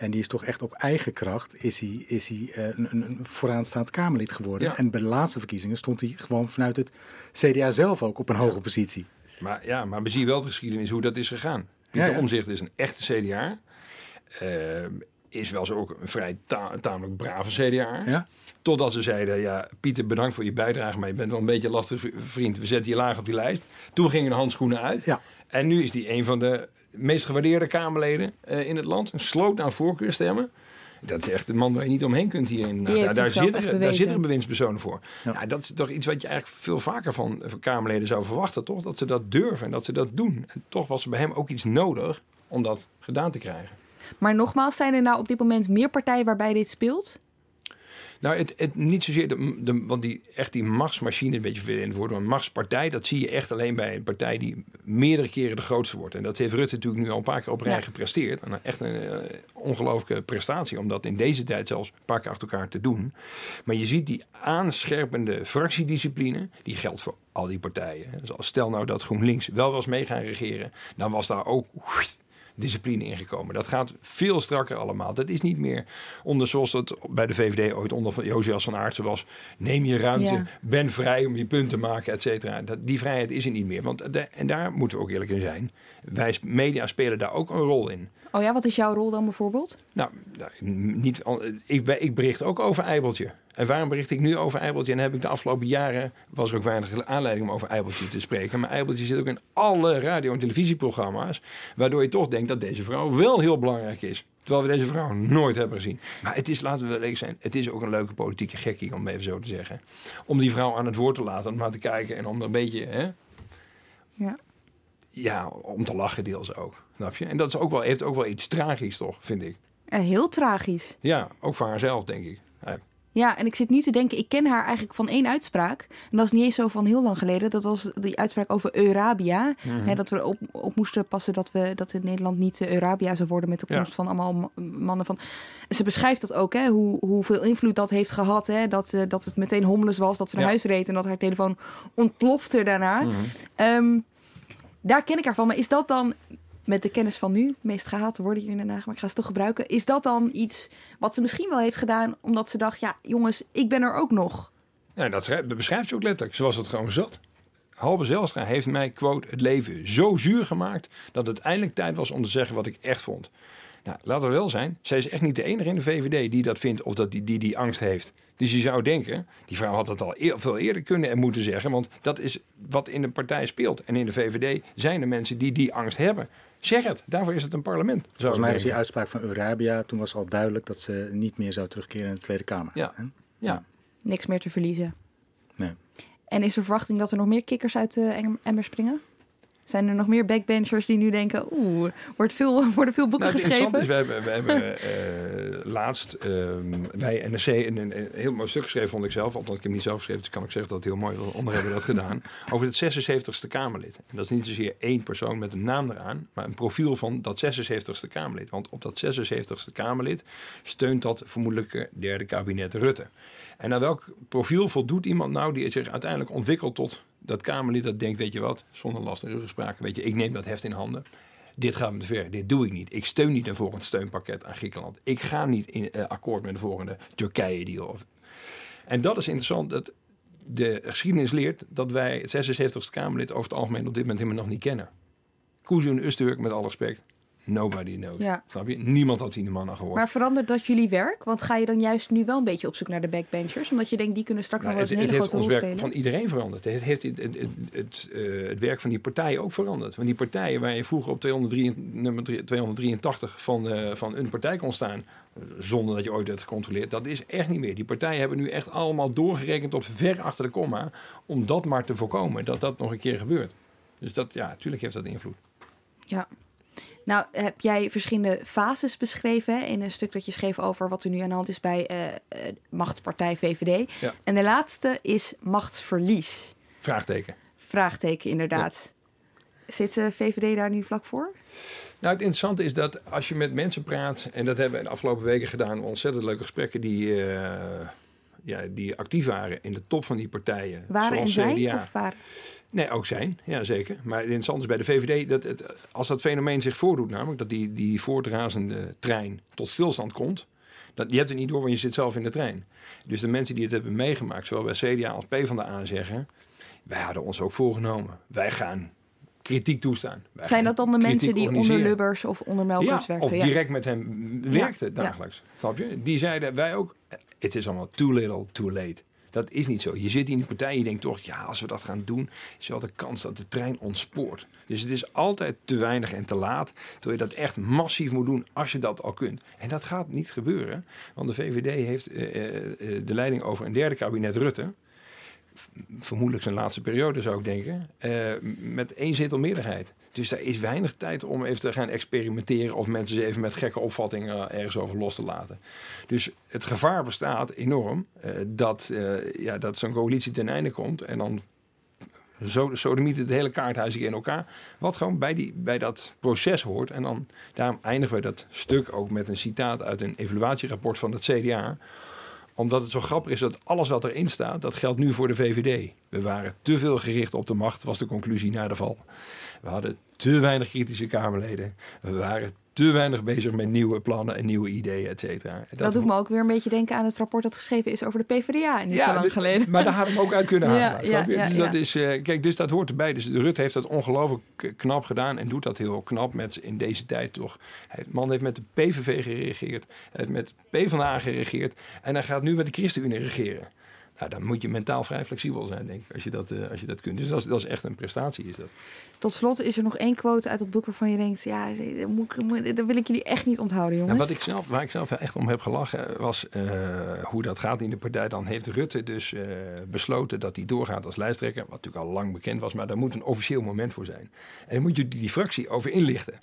En die is toch echt op eigen kracht is hij, is hij eh, een, een, vooraanstaand Kamerlid geworden. Ja. En bij de laatste verkiezingen stond hij gewoon vanuit het CDA zelf ook op een hoge positie. Maar ja, maar we zien wel de geschiedenis hoe dat is gegaan. Pieter Ja. Omzicht is een echte CDA. Eh, is wel zo ook een vrij ta- tamelijk brave CDA. Ja? Totdat ze zeiden, ja, Pieter, bedankt voor je bijdrage, maar je bent wel een beetje een lastige vriend. We zetten je laag op die lijst. Toen gingen de handschoenen uit. Ja. En nu is hij een van de meest gewaardeerde Kamerleden eh, in het land. Een sloot aan voorkeurstemmen. Dat is echt een man waar je niet omheen kunt hier in Den Haag. Die Daar, daar, zitten, echt daar bewindspersonen voor. Ja. Ja. dat is toch iets wat je eigenlijk veel vaker van, van Kamerleden zou verwachten, toch? Dat ze dat durven en dat ze dat doen. En toch was er bij hem ook iets nodig om dat gedaan te krijgen. Maar nogmaals, zijn er nou op dit moment meer partijen waarbij dit speelt? Nou, het, het, niet zozeer, de, de, want die, echt die machtsmachine, een beetje vervelend worden, maar een machtspartij, dat zie je echt alleen bij een partij die meerdere keren de grootste wordt. En dat heeft Rutte natuurlijk nu al een paar keer op rij Ja. gepresteerd. En echt een eh, ongelooflijke prestatie om dat in deze tijd zelfs een paar keer achter elkaar te doen. Maar je ziet die aanscherpende fractiediscipline, die geldt voor al die partijen. Dus stel nou dat GroenLinks wel was mee gaan regeren, dan was daar ook discipline ingekomen. Dat gaat veel strakker allemaal. Dat is niet meer onder zoals dat bij de VVD ooit onder Josias van Aartsen was. Neem je ruimte, Ja. ben vrij om je punt te maken, et cetera. Dat- Die vrijheid is er niet meer. Want de- en daar moeten we ook eerlijk in zijn. Wij media spelen daar ook een rol in. Oh ja, wat is jouw rol dan bijvoorbeeld? Nou, nou, niet, ik, ik bericht ook over Eibeltje. En waarom bericht ik nu over Eibeltje? En heb ik de afgelopen jaren, was er ook weinig aanleiding om over Eibeltje te spreken. Maar Eibeltje zit ook in alle radio- en televisieprogramma's. Waardoor je toch denkt dat deze vrouw wel heel belangrijk is. Terwijl we deze vrouw nooit hebben gezien. Maar het is, laten we wel eerlijk zijn, het is ook een leuke politieke gekkie, om het even zo te zeggen. Om die vrouw aan het woord te laten, om maar te kijken en om er een beetje... Hè, Ja. ja, om te lachen deels ook. Snap je? En dat is ook wel, heeft ook wel iets tragisch, toch, vind ik. Heel tragisch. Ja, ook voor haarzelf, denk ik. Eigenlijk. Ja, en ik zit nu te denken, ik ken haar eigenlijk van één uitspraak. En dat is niet eens zo van heel lang geleden. Dat was die uitspraak over Eurabia. Mhm. Hè, dat we op, op moesten passen dat, we, dat in Nederland niet eh, Eurabia zou worden met de Ja. komst van allemaal ma- mannen van. En ze beschrijft dat ook, hè, hoe, hoeveel invloed dat heeft gehad. Hè, dat, eh, dat het meteen homeless was, dat ze naar Ja. huis reed en dat haar telefoon ontplofte daarna. Mhm. Ehm, daar ken ik haar van. Maar is dat dan, met de kennis van nu, meest gehate woorden hier in maar ik ga ze toch gebruiken. Is dat dan iets wat ze misschien wel heeft gedaan omdat ze dacht, ja jongens, ik ben er ook nog. Ja, dat beschrijft ze ook letterlijk. Ze was het gewoon zat. Halbe Zelstra heeft mij, quote, het leven zo zuur gemaakt... dat het eindelijk tijd was om te zeggen wat ik echt vond. Nou, laten we wel zijn. Zij is echt niet de enige in de VVD die dat vindt... of dat die, die die angst heeft. Dus je zou denken, die vrouw had dat al eer- veel eerder kunnen en moeten zeggen... want dat is wat in de partij speelt. En in de VVD zijn er mensen die die angst hebben. Zeg het, daarvoor is het een parlement. Volgens mij was die uitspraak van Eurabia, toen was al duidelijk dat ze niet meer zou terugkeren in de Tweede Kamer. Ja. Hè? Ja. Niks meer te verliezen. Nee. En is er verwachting dat er nog meer kikkers uit de em- emmer springen? Zijn er nog meer backbenchers die nu denken, oeh, wordt veel, (laughs) worden veel boeken Nou, het geschreven? interessante is, we hebben, we hebben eh, laatst ehm, bij NRC een, een, een heel mooi stuk geschreven, vond ik zelf. Althans, ik heb hem niet zelf geschreven, dus kan ik zeggen dat het heel mooi was. Onder hebben we dat gedaan. (laughs) Over het 76ste Kamerlid. En dat is niet zozeer één persoon met een naam eraan, maar een profiel van dat 76ste Kamerlid. Want op dat 76ste Kamerlid steunt dat vermoedelijke derde kabinet Rutte. En aan welk profiel voldoet iemand nou die zich uiteindelijk ontwikkelt tot dat Kamerlid dat denkt, weet je wat, zonder last en ruggespraak, weet je, ik neem dat heft in handen. Dit gaat me te ver. Dit doe ik niet. Ik steun niet een volgend steunpakket aan Griekenland. Ik ga niet in eh, akkoord met de volgende Turkije-deal. En dat is interessant. Dat de geschiedenis leert dat wij het 76ste Kamerlid over het algemeen op dit moment helemaal nog niet kennen. Koezoen Usturk, met alle respect. Nobody knows. Ja. Snap je? Niemand had die man aan gehoord. Maar verandert dat jullie werk? Want ga je dan juist nu wel een beetje op zoek naar de backbenchers? Omdat je denkt, die kunnen straks Nou, nog het, wel eens het een hele heeft grote ons rol werk spelen. van iedereen veranderd. Het heeft het, het, het, het, eh, het werk van die partijen ook veranderd. Want die partijen waar je vroeger op 203, nummer 3 283 van, eh, van een partij kon staan, zonder dat je ooit werd gecontroleerd, dat is echt niet meer. Die partijen hebben nu echt allemaal doorgerekend tot ver achter de komma, om dat maar te voorkomen, dat dat nog een keer gebeurt. Dus dat, ja, natuurlijk heeft dat invloed. Ja. Nou, heb jij verschillende fases beschreven hè, in een stuk dat je schreef over wat er nu aan de hand is bij eh eh, machtspartij VVD. Ja. En de laatste is machtsverlies. Vraagteken. Vraagteken, inderdaad. Zit de VVD daar nu vlak voor? Nou, het interessante is dat als je met mensen praat, en dat hebben we de afgelopen weken gedaan, ontzettend leuke gesprekken die, eh, ja, die actief waren in de top van die partijen. Waren en zijn? CDA. Of waren? Nee, ook zijn, ja zeker. Maar het interessante is bij de VVD, dat het, als dat fenomeen zich voordoet, namelijk dat die, die voortrazende trein tot stilstand komt, dat, je hebt het niet door, want je zit zelf in de trein. Dus de mensen die het hebben meegemaakt, zowel bij CDA als PvdA zeggen, wij hadden ons ook voorgenomen. Wij gaan kritiek toestaan. Wij Zijn dat dan de mensen die onder. Lubbers of onder Melkers ja, werkten? Of direct met hem werkten Ja, dagelijks. Snap je? Die zeiden wij ook, het is allemaal too little, too late. Dat is niet zo. Je zit in die partij en je denkt toch, ja, als we dat gaan doen, is wel de kans dat de trein ontspoort. Dus het is altijd te weinig en te laat. Terwijl je dat echt massief moet doen als je dat al kunt. En dat gaat niet gebeuren. Want de VVD heeft eh, eh, eh, de leiding over een derde kabinet Rutte. Vermoedelijk zijn laatste periode zou ik denken. eh, met één zetel meerderheid. Dus daar is weinig tijd om even te gaan experimenteren. Of mensen ze even met gekke opvattingen ergens over los te laten. Dus het gevaar bestaat enorm eh, dat, eh, ja, dat zo'n coalitie ten einde komt. En dan zo, sodemiet het hele kaarthuis in elkaar. Wat gewoon bij, die, bij dat proces hoort. En dan daarom eindigen we dat stuk ook met een citaat uit een evaluatierapport van het CDA. Omdat het zo grappig is dat alles wat erin staat, dat geldt nu voor de VVD. We waren te veel gericht op de macht, was de conclusie na de val. We hadden te weinig kritische Kamerleden. We waren te weinig bezig met nieuwe plannen en nieuwe ideeën, et cetera. Dat, doet me ook weer een beetje denken aan het rapport dat geschreven is over de PvdA. Niet zo lang dit- geleden. Maar daar hadden we hem ook uit kunnen (laughs) halen. Ja, ja, dus, ja, dat ja. is, eh, kijk, dus dat hoort erbij. Dus Rutte heeft dat ongelooflijk knap gedaan en doet dat heel knap met in deze tijd toch. Hij, de man heeft met de PVV geregeerd, hij heeft met PvdA geregeerd en hij gaat nu met de ChristenUnie regeren. Nou, dan moet je mentaal vrij flexibel zijn, denk ik, als je dat, eh, als je dat kunt. Dus dat is, dat is echt een prestatie, is dat. Tot slot is er nog één quote uit dat boek waarvan je denkt... ja, dat wil ik jullie echt niet onthouden, jongens. Nou, wat ik zelf, waar ik zelf echt om heb gelachen was eh, hoe dat gaat in de partij. Dan heeft Rutte dus eh, besloten dat hij doorgaat als lijsttrekker. Wat natuurlijk al lang bekend was, maar daar moet een officieel moment voor zijn. En dan moet je die fractie over inlichten.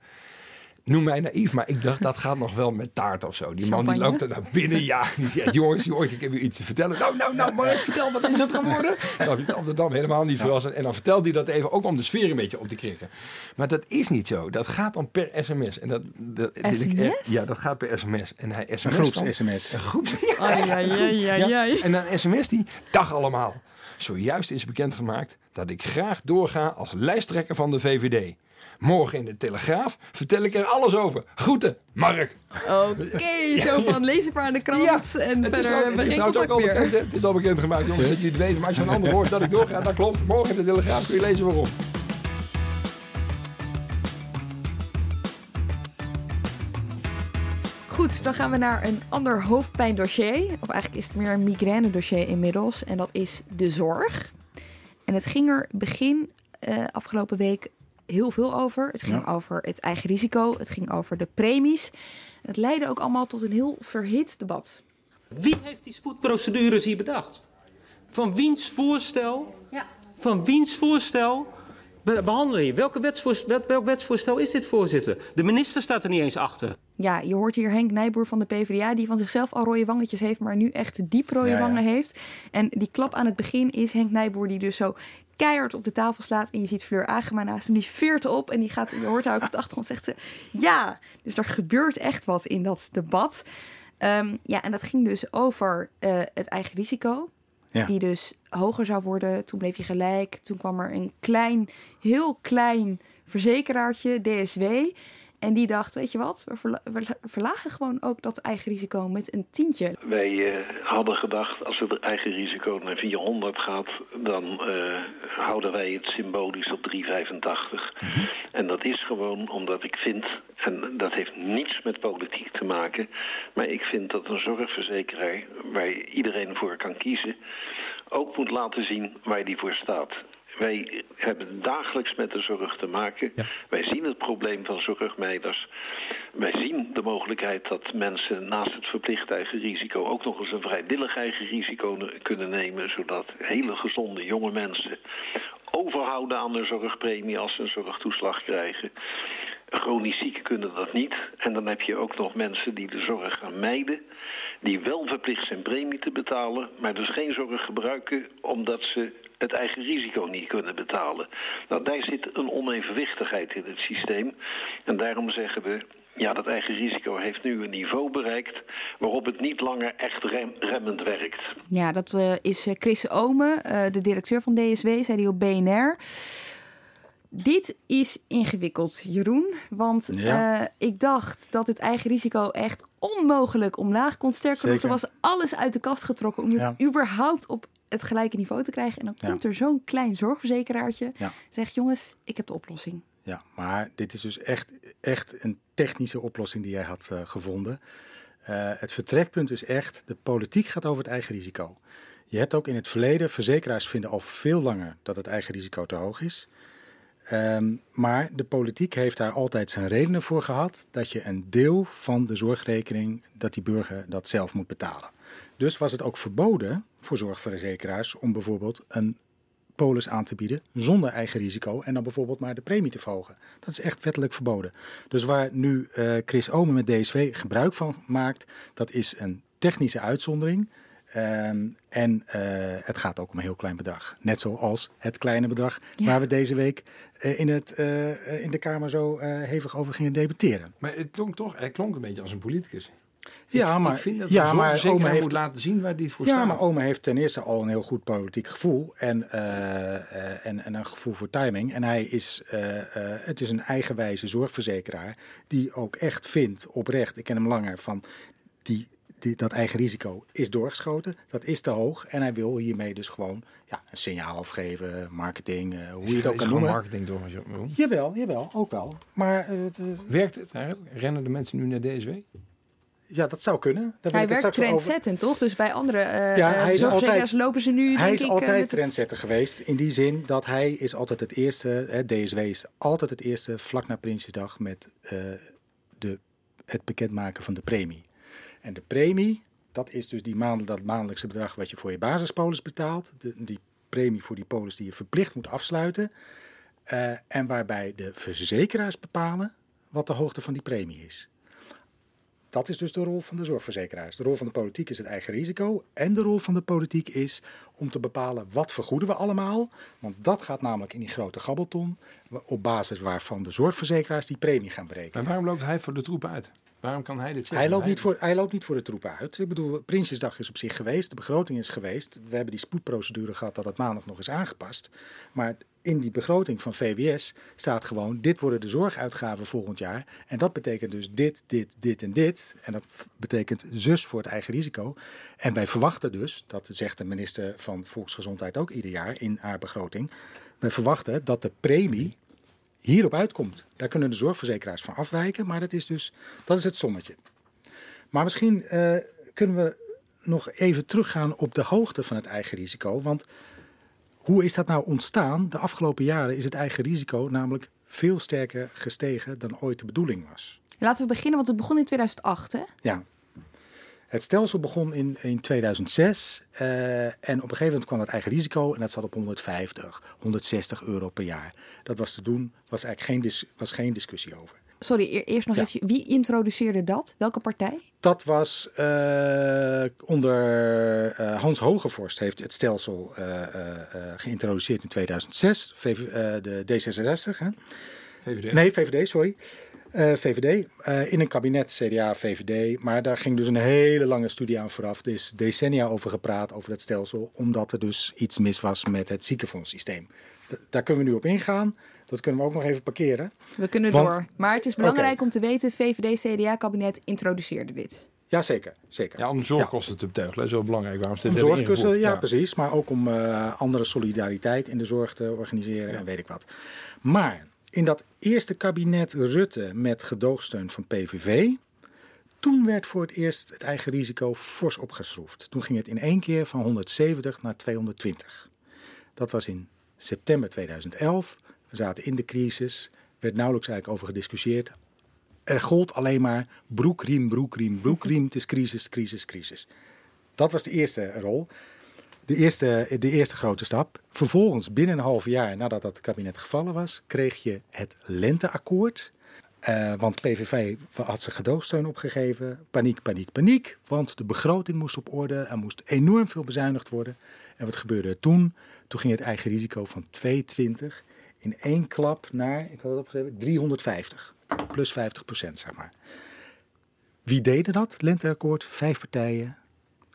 Noem mij naïef, maar ik dacht dat gaat nog wel met taart of zo. Die man die loopt er naar binnen, ja. Die zegt, jongens, jongens, ik heb u iets te vertellen. Nou, nou, nou, maar vertel, wat is het geworden? Nou, heb je Amsterdam helemaal niet verrassend. En dan vertelt hij dat even, ook om de sfeer een beetje op te krikken. Maar dat is niet zo. Dat gaat dan per sms. En dat, dat, echt- ja, dat gaat per sms. En hij sms Een dan- groeps-sms. Een groeps. Ai, ai, ai, Ja, ai. En dan sms die, dag allemaal. Zojuist is bekendgemaakt dat ik graag doorga als lijsttrekker van de VVD. Morgen in de Telegraaf vertel ik er alles over. Groeten, Mark. Oké, (laughs) zo van lees het maar aan de krant en Het verder hebben we het is geen ook al bekend? Het is al bekendgemaakt, jongens, dat jullie het weten. Maar als je van anderen hoort dat ik doorga, dat klopt. Morgen in de Telegraaf kun je lezen waarom. Goed, dan gaan we naar een ander hoofdpijndossier. Of eigenlijk is het meer een migraine dossier inmiddels. En dat is de zorg. En het ging er begin eh, afgelopen week heel veel over. Het ging Ja. over het eigen risico. Het ging over de premies. Het leidde ook allemaal tot een heel verhit debat. Wie heeft die spoedprocedures hier bedacht? Van wiens voorstel? Van wiens voorstel be- behandelen je? Welke wetsvoorstel, welk, welk wetsvoorstel is dit, voorzitter? De minister staat er niet eens achter. Ja, je hoort hier Henk Nijboer van de PvdA, die van zichzelf al rode wangetjes heeft, maar nu echt diep rode Ja, ja. wangen heeft. En die klap aan het begin is Henk Nijboer die dus zo keihard op de tafel slaat. En je ziet Fleur Agema naast hem, die veert op en die gaat, je hoort haar ook op de achtergrond, zegt ze ja. Dus er gebeurt echt wat in dat debat. Ehm, ja, en dat ging dus over eh, het eigen risico. Ja. Die dus hoger zou worden. Toen bleef je gelijk. Toen kwam er een klein, heel klein verzekeraartje, DSW. En die dacht, weet je wat, we verla- we verlagen gewoon ook dat eigen risico met een tientje. Wij eh, hadden gedacht, als het eigen risico naar 400 gaat, dan eh, houden wij het symbolisch op 385. En dat is gewoon omdat ik vind, en dat heeft niets met politiek te maken, maar ik vind dat een zorgverzekeraar waar iedereen voor kan kiezen, ook moet laten zien waar die voor staat. Wij hebben dagelijks met de zorg te maken. Wij zien het probleem van zorgmeiders. Wij zien de mogelijkheid dat mensen naast het verplicht eigen risico ook nog eens een vrijwillig eigen risico ne- kunnen nemen, zodat hele gezonde jonge mensen overhouden aan de zorgpremie als ze een zorgtoeslag krijgen. Chronisch zieken kunnen dat niet. En dan heb je ook nog mensen die de zorg gaan mijden, die wel verplicht zijn premie te betalen, maar dus geen zorg gebruiken omdat ze het eigen risico niet kunnen betalen. Nou, daar zit een onevenwichtigheid in het systeem. En daarom zeggen we, ja, dat eigen risico heeft nu een niveau bereikt waarop het niet langer echt rem- remmend werkt. Ja, dat eh, is eh, Chris Omen, eh, de directeur van DSW, zei hij op BNR. Dit is ingewikkeld, Jeroen. Want Ja. eh, ik dacht dat het eigen risico echt onmogelijk omlaag kon. Sterker nog, er was alles uit de kast getrokken om het Ja. überhaupt op het gelijke niveau te krijgen. En dan Ja. komt er zo'n klein zorgverzekeraartje. Ja. Zegt jongens, ik heb de oplossing. Ja, maar dit is dus echt, echt een technische oplossing die jij had eh, gevonden. Eh, het vertrekpunt is echt, de politiek gaat over het eigen risico. Je hebt ook in het verleden, verzekeraars vinden al veel langer dat het eigen risico te hoog is. Ehm, maar de politiek heeft daar altijd zijn redenen voor gehad dat je een deel van de zorgrekening, dat die burger dat zelf moet betalen. Dus was het ook verboden voor zorgverzekeraars om bijvoorbeeld een polis aan te bieden zonder eigen risico en dan bijvoorbeeld maar de premie te verhogen. Dat is echt wettelijk verboden. Dus waar nu eh, Chris Omen met DSV gebruik van maakt, dat is een technische uitzondering. Ehm, en eh, het gaat ook om een heel klein bedrag. Net zoals het kleine bedrag Ja. waar we deze week eh, in, het, in de Kamer zo eh, hevig over gingen debatteren. Maar het klonk toch, hij klonk een beetje als een politicus. Ja, ik, maar, ik vind dat ja, maar Ome heeft, moet laten zien waar die voor ja, staat. maar Ome heeft ten eerste al een heel goed politiek gevoel en, eh, eh, en, en een gevoel voor timing. En hij is, eh, eh, het is een eigenwijze zorgverzekeraar die ook echt vindt, oprecht, ik ken hem langer, van die, die, dat eigen risico is doorgeschoten, dat is te hoog. En hij wil hiermee dus gewoon ja, een signaal afgeven, marketing, hoe je het ook is kan gewoon noemen. marketing door. Jawel, jawel, ook wel. Maar het, Werkt het eigenlijk? Rennen de mensen nu naar DSW? Ja, dat zou kunnen. Hij werkt over- trendzettend, toch? Dus bij andere Ja, hij is zorgverzekeraars altijd- lopen ze nu, Hij denk is ik, eh, altijd het- trendsetter geweest. In die zin dat hij is altijd het eerste, hè, DSW is altijd het eerste vlak na Prinsjesdag met eh, de, het bekendmaken van de premie. En de premie, dat is dus die maand, dat maandelijkse bedrag wat je voor je basispolis betaalt. De, die premie voor die polis die je verplicht moet afsluiten. En waarbij de verzekeraars bepalen wat de hoogte van die premie is. Dat is dus de rol van de zorgverzekeraars. De rol van de politiek is het eigen risico. En de rol van de politiek is om te bepalen wat vergoeden we allemaal. Want dat gaat namelijk in die grote gabbelton. Op basis waarvan de zorgverzekeraars die premie gaan berekenen. Maar waarom loopt hij voor de troepen uit? Waarom kan hij dit zeggen? Hij loopt, niet voor, hij loopt niet voor de troepen uit. Ik bedoel, Prinsjesdag is op zich geweest, de begroting is geweest. We hebben die spoedprocedure gehad dat het maandag nog is aangepast. Maar in die begroting van VWS staat gewoon, dit worden de zorguitgaven volgend jaar. En dat betekent dus dit, dit, dit en dit. En dat betekent zus voor het eigen risico. En wij verwachten dus, dat zegt de minister van Volksgezondheid ook ieder jaar in haar begroting. Wij verwachten dat de premie hierop uitkomt. Daar kunnen de zorgverzekeraars van afwijken, maar dat is dus dat is het sommetje. Maar misschien eh, kunnen we nog even teruggaan op de hoogte van het eigen risico. Want hoe is dat nou ontstaan? De afgelopen jaren is het eigen risico namelijk veel sterker gestegen dan ooit de bedoeling was. Laten we beginnen, want het begon in 2008, hè? Ja. Het stelsel begon in, in 2006 eh, en op een gegeven moment kwam het eigen risico en dat zat op 150, 160 euro per jaar. Dat was te doen, was eigenlijk geen, dis- was geen discussie over. Sorry, e- eerst nog Ja. even. Wie introduceerde dat? Welke partij? Dat was eh, onder eh, Hans Hogevorst heeft het stelsel eh, eh, eh, geïntroduceerd in 2006. VV, eh, de D66, hè? VVD. Nee, VVD, sorry. Eh, VVD, eh, in een kabinet CDA, VVD. Maar daar ging dus een hele lange studie aan vooraf. Er is decennia over gepraat, over dat stelsel. Omdat er dus iets mis was met het ziekenfondssysteem. Daar kunnen we nu op ingaan. Dat kunnen we ook nog even parkeren. We kunnen Want- door. Maar het is belangrijk om te weten, VVD-CDA-kabinet introduceerde dit. Ja, zeker. zeker. Ja, om zorgkosten te beteugelen. Dat is wel belangrijk. Waarom ze dit Om zorgkussen, ingevoerd. ja, precies. Maar ook om eh, andere solidariteit in de zorg te organiseren en weet ik wat. Maar in dat eerste kabinet Rutte met gedoogsteun van PVV... toen werd voor het eerst het eigen risico fors opgeschroefd. Toen ging het in één keer van 170 naar 220. Dat was in september 2011. We zaten in de crisis. Er werd nauwelijks eigenlijk over gediscussieerd. Er gold alleen maar broekriem, broekriem, broekriem. Het is crisis, crisis, crisis. Dat was de eerste rol. De eerste, de eerste grote stap. Vervolgens, binnen een half jaar nadat dat kabinet gevallen was, kreeg je het lenteakkoord. Eh, want PVV had zijn gedoogsteun opgegeven. Paniek, paniek, paniek. Want de begroting moest op orde. Er moest enorm veel bezuinigd worden. En wat gebeurde er toen? Toen ging het eigen risico van 220 in één klap naar, ik had het opgeschreven, 350. Plus 50 procent, zeg maar. Wie deden dat? Lenteakkoord, vijf partijen.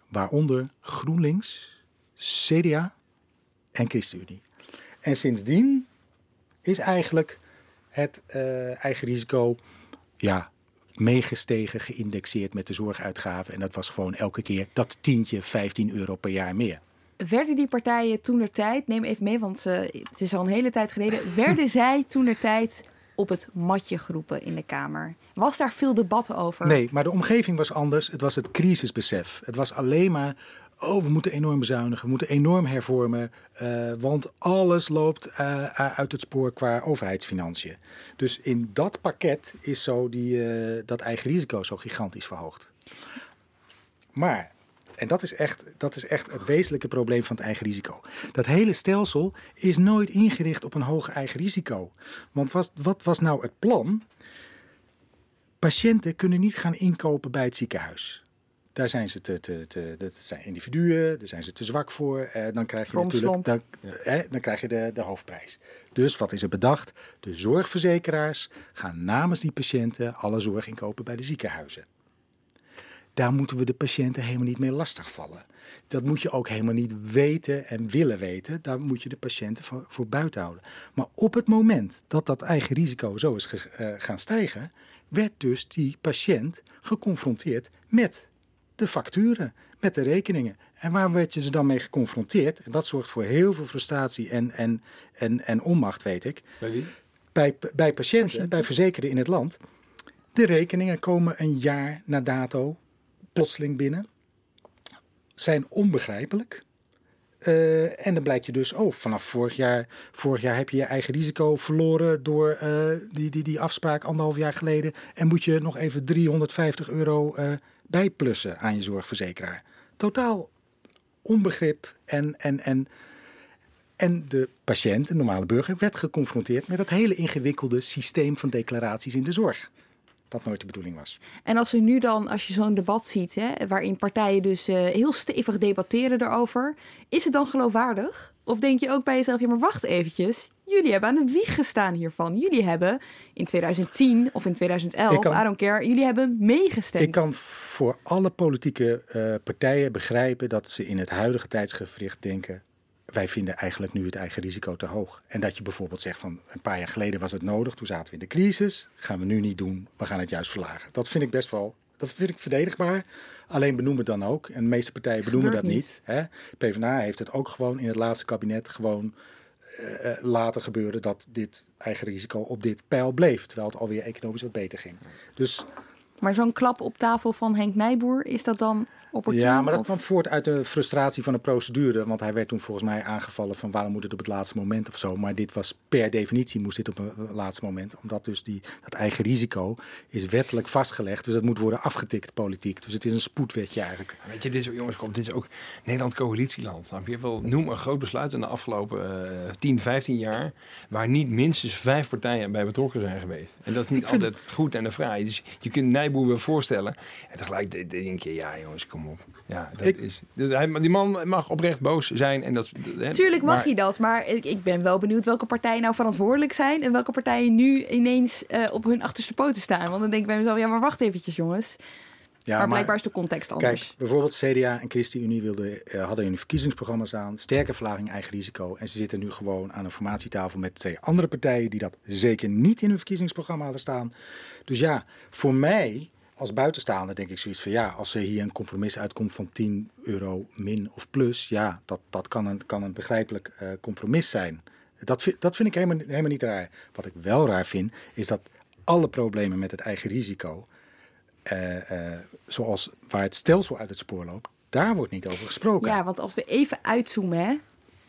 Waaronder GroenLinks, CDA en ChristenUnie. En sindsdien is eigenlijk het eh, eigen risico ja, meegestegen, geïndexeerd met de zorguitgaven. En dat was gewoon elke keer dat tientje, 15 euro per jaar meer. werden die partijen toen der tijd, neem even mee, want eh, het is al een hele tijd geleden, werden (laughs) zij toen der tijd op het matje geroepen in de Kamer? Was daar veel debat over? Nee, maar de omgeving was anders. Het was het crisisbesef. Het was alleen maar. Oh, we moeten enorm bezuinigen, we moeten enorm hervormen, eh, want alles loopt eh, uit het spoor qua overheidsfinanciën. Dus in dat pakket is zo die, eh, dat eigen risico zo gigantisch verhoogd. Maar, en dat is, echt, dat is echt het wezenlijke probleem van het eigen risico. Dat hele stelsel is nooit ingericht op een hoog eigen risico. Want wat was nou het plan? Patiënten kunnen niet gaan inkopen bij het ziekenhuis. Daar zijn ze te, te, te, dat zijn individuen, daar zijn ze te zwak voor. Eh, dan krijg je natuurlijk dan, eh, dan krijg je de, de hoofdprijs. Dus wat is er bedacht? De zorgverzekeraars gaan namens die patiënten alle zorg inkopen bij de ziekenhuizen. Daar moeten we de patiënten helemaal niet mee lastigvallen. Dat moet je ook helemaal niet weten en willen weten. Daar moet je de patiënten voor, voor buiten houden. Maar op het moment dat dat eigen risico zo is ge, uh, gaan stijgen, werd dus die patiënt geconfronteerd met de facturen, met de rekeningen. En waar werd je ze dan mee geconfronteerd? En dat zorgt voor heel veel frustratie en, en, en, en onmacht, weet ik. Bij wie? Bij, bij patiënten, bij verzekerden in het land. De rekeningen komen een jaar na dato plotseling binnen. Zijn onbegrijpelijk. Uh, en dan blijkt je dus, oh, vanaf vorig jaar, vorig jaar heb je je eigen risico verloren door uh, die, die, die afspraak anderhalf jaar geleden. En moet je nog even 350 euro uh, bijplussen aan je zorgverzekeraar. Totaal onbegrip en, en, en, en de patiënt, de normale burger, werd geconfronteerd met dat hele ingewikkelde systeem van declaraties in de zorg. Wat nooit de bedoeling was. En als u nu dan, als je zo'n debat ziet, hè, waarin partijen dus uh, heel stevig debatteren erover, is het dan geloofwaardig? Of denk je ook bij jezelf, ja maar wacht eventjes, jullie hebben aan de wieg gestaan hiervan. Jullie hebben in 2010 of in 2011, kan, I don't care, jullie hebben meegestemd. Ik kan voor alle politieke uh, partijen begrijpen dat ze in het huidige tijdsgevricht denken, wij vinden eigenlijk nu het eigen risico te hoog. En dat je bijvoorbeeld zegt van een paar jaar geleden was het nodig, toen zaten we in de crisis, gaan we nu niet doen, we gaan het juist verlagen. Dat vind ik best wel, dat vind ik verdedigbaar. Alleen benoem het dan ook. En de meeste partijen benoemen dat niet. niet hè? PvdA heeft het ook gewoon in het laatste kabinet gewoon uh, laten gebeuren dat dit eigen risico op dit pijl bleef. Terwijl het alweer economisch wat beter ging. Dus maar zo'n klap op tafel van Henk Nijboer, is dat dan opportun? Ja, maar dat kwam voort uit de frustratie van de procedure. Want hij werd toen volgens mij aangevallen van waarom moet het op het laatste moment of zo. Maar dit was per definitie moest dit op het laatste moment. Omdat dus die, dat eigen risico is wettelijk vastgelegd. Dus dat moet worden afgetikt politiek. Dus het is een spoedwetje eigenlijk. Weet je, dit is, jongens, dit is ook Nederland coalitieland. Je wel, noem een groot besluit in de afgelopen uh, 10, 15 jaar. Waar niet minstens vijf partijen bij betrokken zijn geweest. En dat is niet altijd goed en de fraai. Dus je kunt Nijboer Nijboer wil voorstellen. En tegelijk denk je, ja jongens, kom op. Ja, dat ik, is, die man mag oprecht boos zijn. En dat, Tuurlijk mag maar, hij dat, maar ik, ik, ben wel benieuwd welke partijen nou verantwoordelijk zijn. En welke partijen nu ineens uh, op hun achterste poten staan. Want dan denk ik bij mezelf, ja maar wacht eventjes jongens. Ja, maar blijkbaar is de context anders. Kijk, bijvoorbeeld CDA en ChristenUnie wilden, uh, hadden hun verkiezingsprogramma's aan. Sterke verlaging eigen risico. En ze zitten nu gewoon aan een formatietafel met twee andere partijen... die dat zeker niet in hun verkiezingsprogramma hadden staan. Dus ja, voor mij als buitenstaander denk ik zoiets van... ja, als er hier een compromis uitkomt van 10 euro min of plus... ja, dat, dat kan, een, kan een begrijpelijk uh, compromis zijn. Dat, vind, dat vind ik helemaal, helemaal niet raar. Wat ik wel raar vind, is dat alle problemen met het eigen risico... Uh, uh, zoals waar het stelsel uit het spoor loopt, daar wordt niet over gesproken. Ja, want als we even uitzoomen, hè,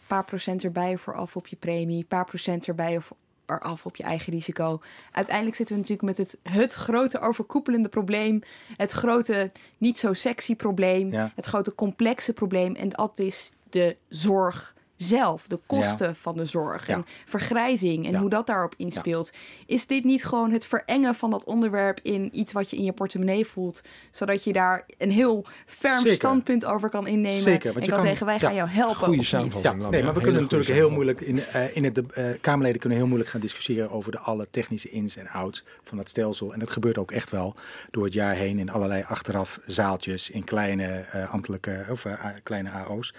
paar procent erbij voor af op je premie, paar procent erbij eraf op je eigen risico. Uiteindelijk zitten we natuurlijk met het, het grote overkoepelende probleem, het grote niet zo sexy probleem, ja. het grote complexe probleem. En dat is de zorg zelf, de kosten ja. van de zorg en vergrijzing en ja. hoe dat daarop inspeelt. Is dit niet gewoon het verengen van dat onderwerp in iets wat je in je portemonnee voelt, zodat je daar een heel ferm Zeker. standpunt over kan innemen Zeker, en kan, kan, zeggen wij gaan jou helpen. Goede samenvatting. Ja, nee, maar we kunnen natuurlijk heel moeilijk in, uh, in het uh, Kamerleden kunnen heel moeilijk gaan discussiëren over de alle technische ins en outs van dat stelsel en dat gebeurt ook echt wel door het jaar heen in allerlei achteraf zaaltjes in kleine uh, ambtelijke of kleine AO's.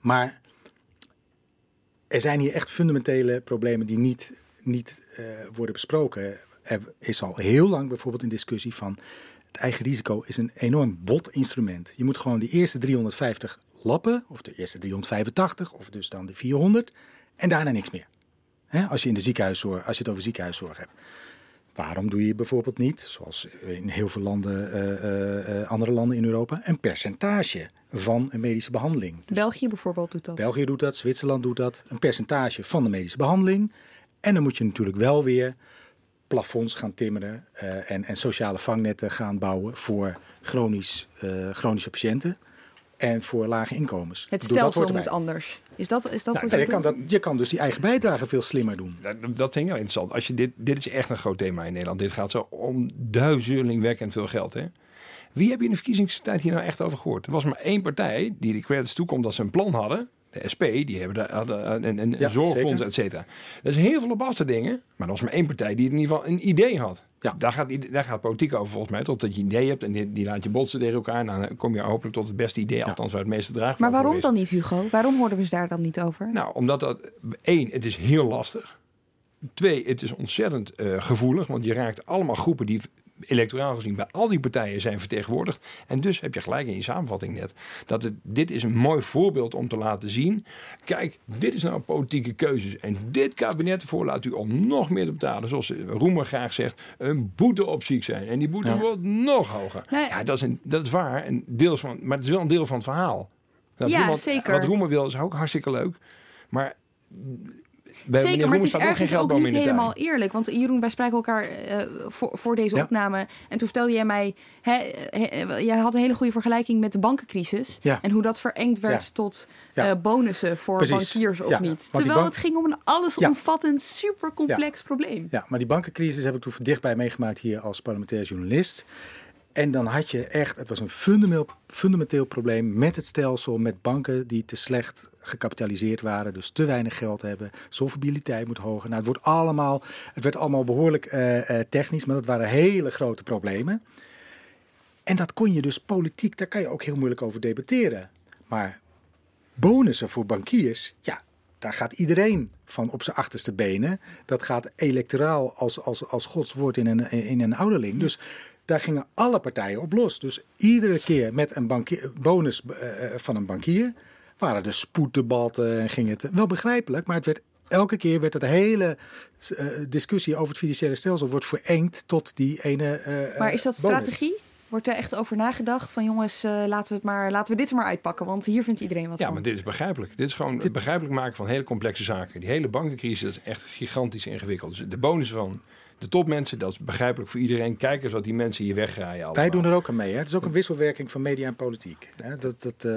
Maar er zijn hier echt fundamentele problemen die niet, niet uh, worden besproken. Er is al heel lang bijvoorbeeld een discussie van het eigen risico is een enorm bot instrument. Je moet gewoon die eerste 350 lappen, of de eerste 385, of dus dan de 400, en daarna niks meer. Als je in de ziekenhuiszorg, als je het over ziekenhuiszorg hebt. Waarom doe je bijvoorbeeld niet, zoals in heel veel landen, eh, eh, eh, andere landen in Europa, een percentage van een medische behandeling? België bijvoorbeeld doet dat. België doet dat, Zwitserland doet dat. Een percentage van de medische behandeling. En dan moet je natuurlijk wel weer plafonds gaan timmeren en, en sociale vangnetten gaan bouwen voor chronisch, chronische patiënten en voor lage inkomens. Het stelsel moet anders. Is dat, is dat Nou, wat je, je kan dat, je kan dus die eigen bijdrage veel slimmer doen. Dat, dat vind ik wel interessant. Als je dit, dit is echt een groot thema in Nederland. Dit gaat zo om duizelingwekkend veel geld. Hè? Wie heb je in de verkiezingstijd hier nou echt over gehoord? Er was maar één partij die de credits toekomt dat ze een plan hadden. De SP, die hebben daar hadden een, een, een Ja, zorgfonds, et cetera. Er is heel veel op af te dingen. Maar er was maar één partij die in ieder geval een idee had. Ja. Daar, gaat, daar gaat politiek over volgens mij. Totdat je een idee hebt en die, die laat je botsen tegen elkaar. Nou, dan kom je hopelijk tot het beste idee. Althans, waar het meeste draagvlak Maar waarom is. dan niet, Hugo? Waarom hoorden we ze daar dan niet over? Nou, omdat dat één, het is heel lastig. Twee, het is ontzettend eh, gevoelig, want je raakt allemaal groepen die electoraal gezien bij al die partijen zijn vertegenwoordigd. En dus heb je gelijk in je samenvatting net. Dat het, dit is een mooi voorbeeld om te laten zien. Kijk, dit is nou politieke keuzes. En dit kabinet ervoor laat u om nog meer te betalen. Zoals Roemer graag zegt, een boete op ziek zijn. En die boete Ja. wordt nog hoger. Nee. Ja, dat is, een, dat is waar. En deels van, maar het is wel een deel van het verhaal. Dat Ja, zeker. Wat Roemer wil is ook hartstikke leuk. Maar bij Zeker, maar het is ook ergens ook niet helemaal eerlijk. Want Jeroen, wij spraken elkaar eh, voor, voor deze Ja. opname. En toen vertelde jij mij... Hè, hè, jij had een hele goede vergelijking met de bankencrisis. Ja. En hoe dat verengd werd Ja. tot eh, bonussen voor Precies. bankiers of niet. Terwijl bank- het ging om een allesomvattend, super complex probleem. Ja, maar die bankencrisis heb ik toen dichtbij meegemaakt hier als parlementair journalist. En dan had je echt, het was een fundamenteel, fundamenteel probleem met het stelsel, met banken die te slecht gecapitaliseerd waren, dus te weinig geld hebben, solvabiliteit moet hoger. Nou, het, wordt allemaal, het werd allemaal behoorlijk eh, eh, technisch, maar dat waren hele grote problemen. En dat kon je dus politiek, daar kan je ook heel moeilijk over debatteren. Maar bonussen voor bankiers, ja, daar gaat iedereen van op zijn achterste benen. Dat gaat electoraal als, als, als Gods woord in een, in een ouderling. Dus daar gingen alle partijen op los. Dus iedere keer met een bankier, bonus eh, eh, van een bankier waren er spoeddebatten en ging het wel begrijpelijk, maar het werd elke keer werd het hele eh, discussie over het financiële stelsel wordt verengd tot die ene. eh, Maar is dat bonus. strategie? Wordt er echt over nagedacht van jongens, eh, laten, we het maar, laten we dit er maar uitpakken, want hier vindt iedereen wat Ja, van. maar dit is begrijpelijk. Dit is gewoon het begrijpelijk maken van hele complexe zaken. Die hele bankencrisis dat is echt gigantisch ingewikkeld. Dus de bonus van de topmensen, dat is begrijpelijk voor iedereen. Kijk eens wat die mensen hier weggraaien. allemaal. Wij doen er ook aan mee. Hè? Het is ook een wisselwerking van media en politiek. Hè? Dat, dat, eh,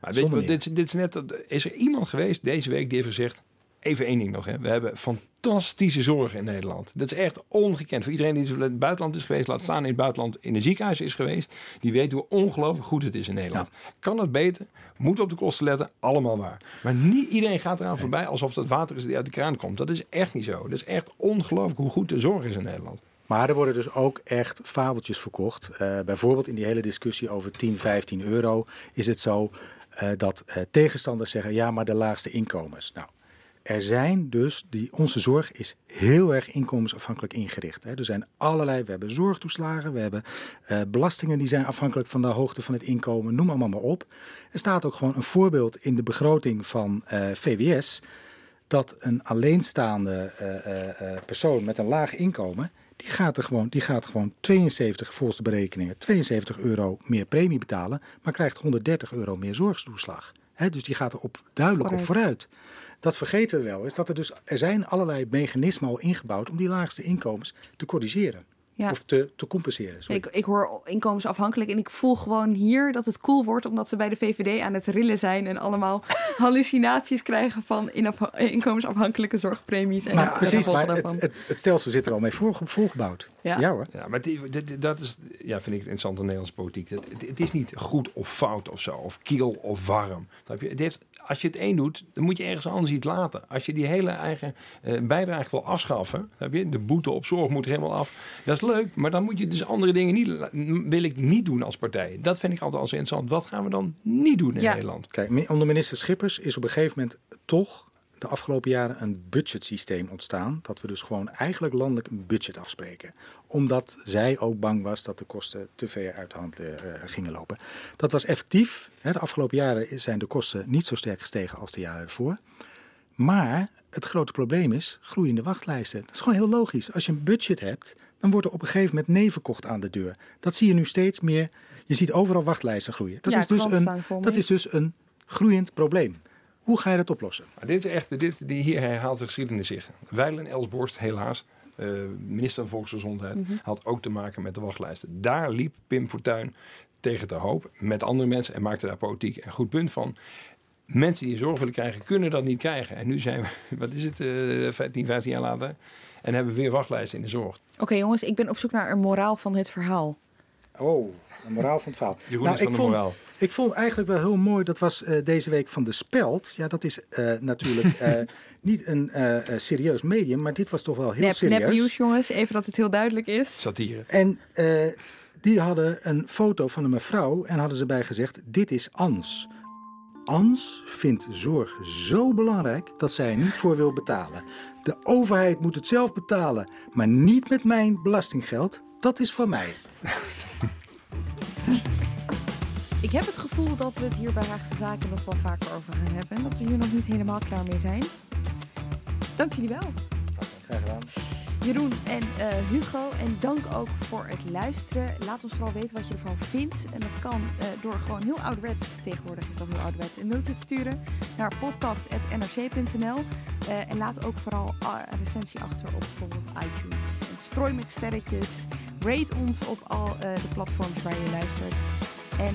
Maar weet je, dit, dit is net, is er iemand geweest deze week die heeft gezegd... Even één ding nog. Hè. We hebben fantastische zorg in Nederland. Dat is echt ongekend. Voor iedereen die in het buitenland is geweest, laat staan in het buitenland in een ziekenhuis is geweest. Die weet hoe ongelooflijk goed het is in Nederland. Kan het beter? Moet op de kosten letten? Allemaal waar. Maar niet iedereen gaat eraan voorbij alsof dat water is die uit de kraan komt. Dat is echt niet zo. Dat is echt ongelooflijk hoe goed de zorg is in Nederland. Maar er worden dus ook echt fabeltjes verkocht. Eh, bijvoorbeeld in die hele discussie over 10, 15 euro is het zo eh, dat eh, tegenstanders zeggen: ja, maar de laagste inkomens. Nou, er zijn dus, die, onze zorg is heel erg inkomensafhankelijk ingericht. Hè. Er zijn allerlei, we hebben zorgtoeslagen, we hebben eh, belastingen die zijn afhankelijk van de hoogte van het inkomen, noem allemaal maar op. Er staat ook gewoon een voorbeeld in de begroting van eh, VWS dat een alleenstaande eh, persoon met een laag inkomen, die gaat, er gewoon, die gaat gewoon 72, volgens de berekeningen, 72 euro meer premie betalen, maar krijgt 130 euro meer zorgtoeslag. Hè, dus die gaat er op, duidelijk op vooruit. Dat vergeten we wel, is dat er dus, er zijn allerlei mechanismen al ingebouwd om die laagste inkomens te corrigeren. Ja. Of te, te compenseren. sorry. Ik, ik hoor inkomensafhankelijk en ik voel gewoon hier dat het cool wordt omdat ze bij de VVD aan het rillen zijn en allemaal (laughs) hallucinaties krijgen van inkomensafhankelijke zorgpremies. En Maar precies, maar het, het, het stelsel zit er al mee voor, volgebouwd. Ja. ja hoor. Ja, maar die- dat is, ja, vind ik interessant in Nederlandse politiek. Het, het, het is niet goed of fout of zo, of kil of warm. Je? Het heeft, als je het één doet, dan moet je ergens anders iets laten. Als je die hele eigen eh, bijdrage wil afschaffen, snap je? de boete op zorg moet er helemaal af. Dat is leuk, maar dan moet je dus andere dingen niet, wil ik niet doen als partij. Dat vind ik altijd als interessant. Wat gaan we dan niet doen in Ja. Nederland? Kijk, onder minister Schippers is op een gegeven moment toch de afgelopen jaren een budgetsysteem ontstaan. Dat we dus gewoon eigenlijk landelijk een budget afspreken. Omdat zij ook bang was dat de kosten te ver uit de hand uh, gingen lopen. Dat was effectief. Hè. De afgelopen jaren zijn de kosten niet zo sterk gestegen als de jaren ervoor. Maar het grote probleem is groeiende wachtlijsten. Dat is gewoon heel logisch. Als je een budget hebt, dan wordt er op een gegeven moment nee verkocht aan de deur. Dat zie je nu steeds meer. Je ziet overal wachtlijsten groeien. Dat, Ja, is, dus een, dat is dus een groeiend probleem. Hoe ga je dat oplossen? Maar dit is echt, dit, die hier herhaalt de geschiedenis zich. Weilen Elsborst, helaas, eh, minister van Volksgezondheid, Mhm. had ook te maken met de wachtlijsten. Daar liep Pim Fortuyn tegen de hoop met andere mensen en maakte daar politiek een goed punt van. Mensen die zorg willen krijgen, kunnen dat niet krijgen. En nu zijn we, (laughs) wat is het, eh 15, 15 jaar later, en hebben we weer wachtlijsten in de zorg. Oké jongens, ik ben op zoek naar een moraal van het verhaal. Oh, de moraal van het verhaal. Jeroen is van ik de vond, moraal. Ik vond eigenlijk wel heel mooi, dat was eh, deze week van De Speld. Ja, dat is eh, natuurlijk eh, (laughs) niet een serieus medium, maar dit was toch wel heel Nep, serieus. nep nieuws jongens, even dat het heel duidelijk is. Satire. En eh, die hadden een foto van een mevrouw en hadden ze bij gezegd, dit is Ans. Ans vindt zorg zo belangrijk dat zij er niet voor wil betalen. De overheid moet het zelf betalen, maar niet met mijn belastinggeld. Dat is van mij. (laughs) Ik heb het gevoel dat we het hier bij Haagse Zaken nog wel vaker over gaan hebben. En dat we hier nog niet helemaal klaar mee zijn. Dank jullie wel. Graag gedaan. Jeroen en eh, Hugo. En dank ook voor het luisteren. Laat ons vooral weten wat je ervan vindt. En dat kan eh, door gewoon heel ouderwets, tegenwoordig is heel ouderwets, een mailtje te sturen naar podcast.nrc.nl. Eh, en laat ook vooral eh, een recensie achter op bijvoorbeeld iTunes. En strooi met sterretjes. Rate ons op al de platforms waar je luistert. En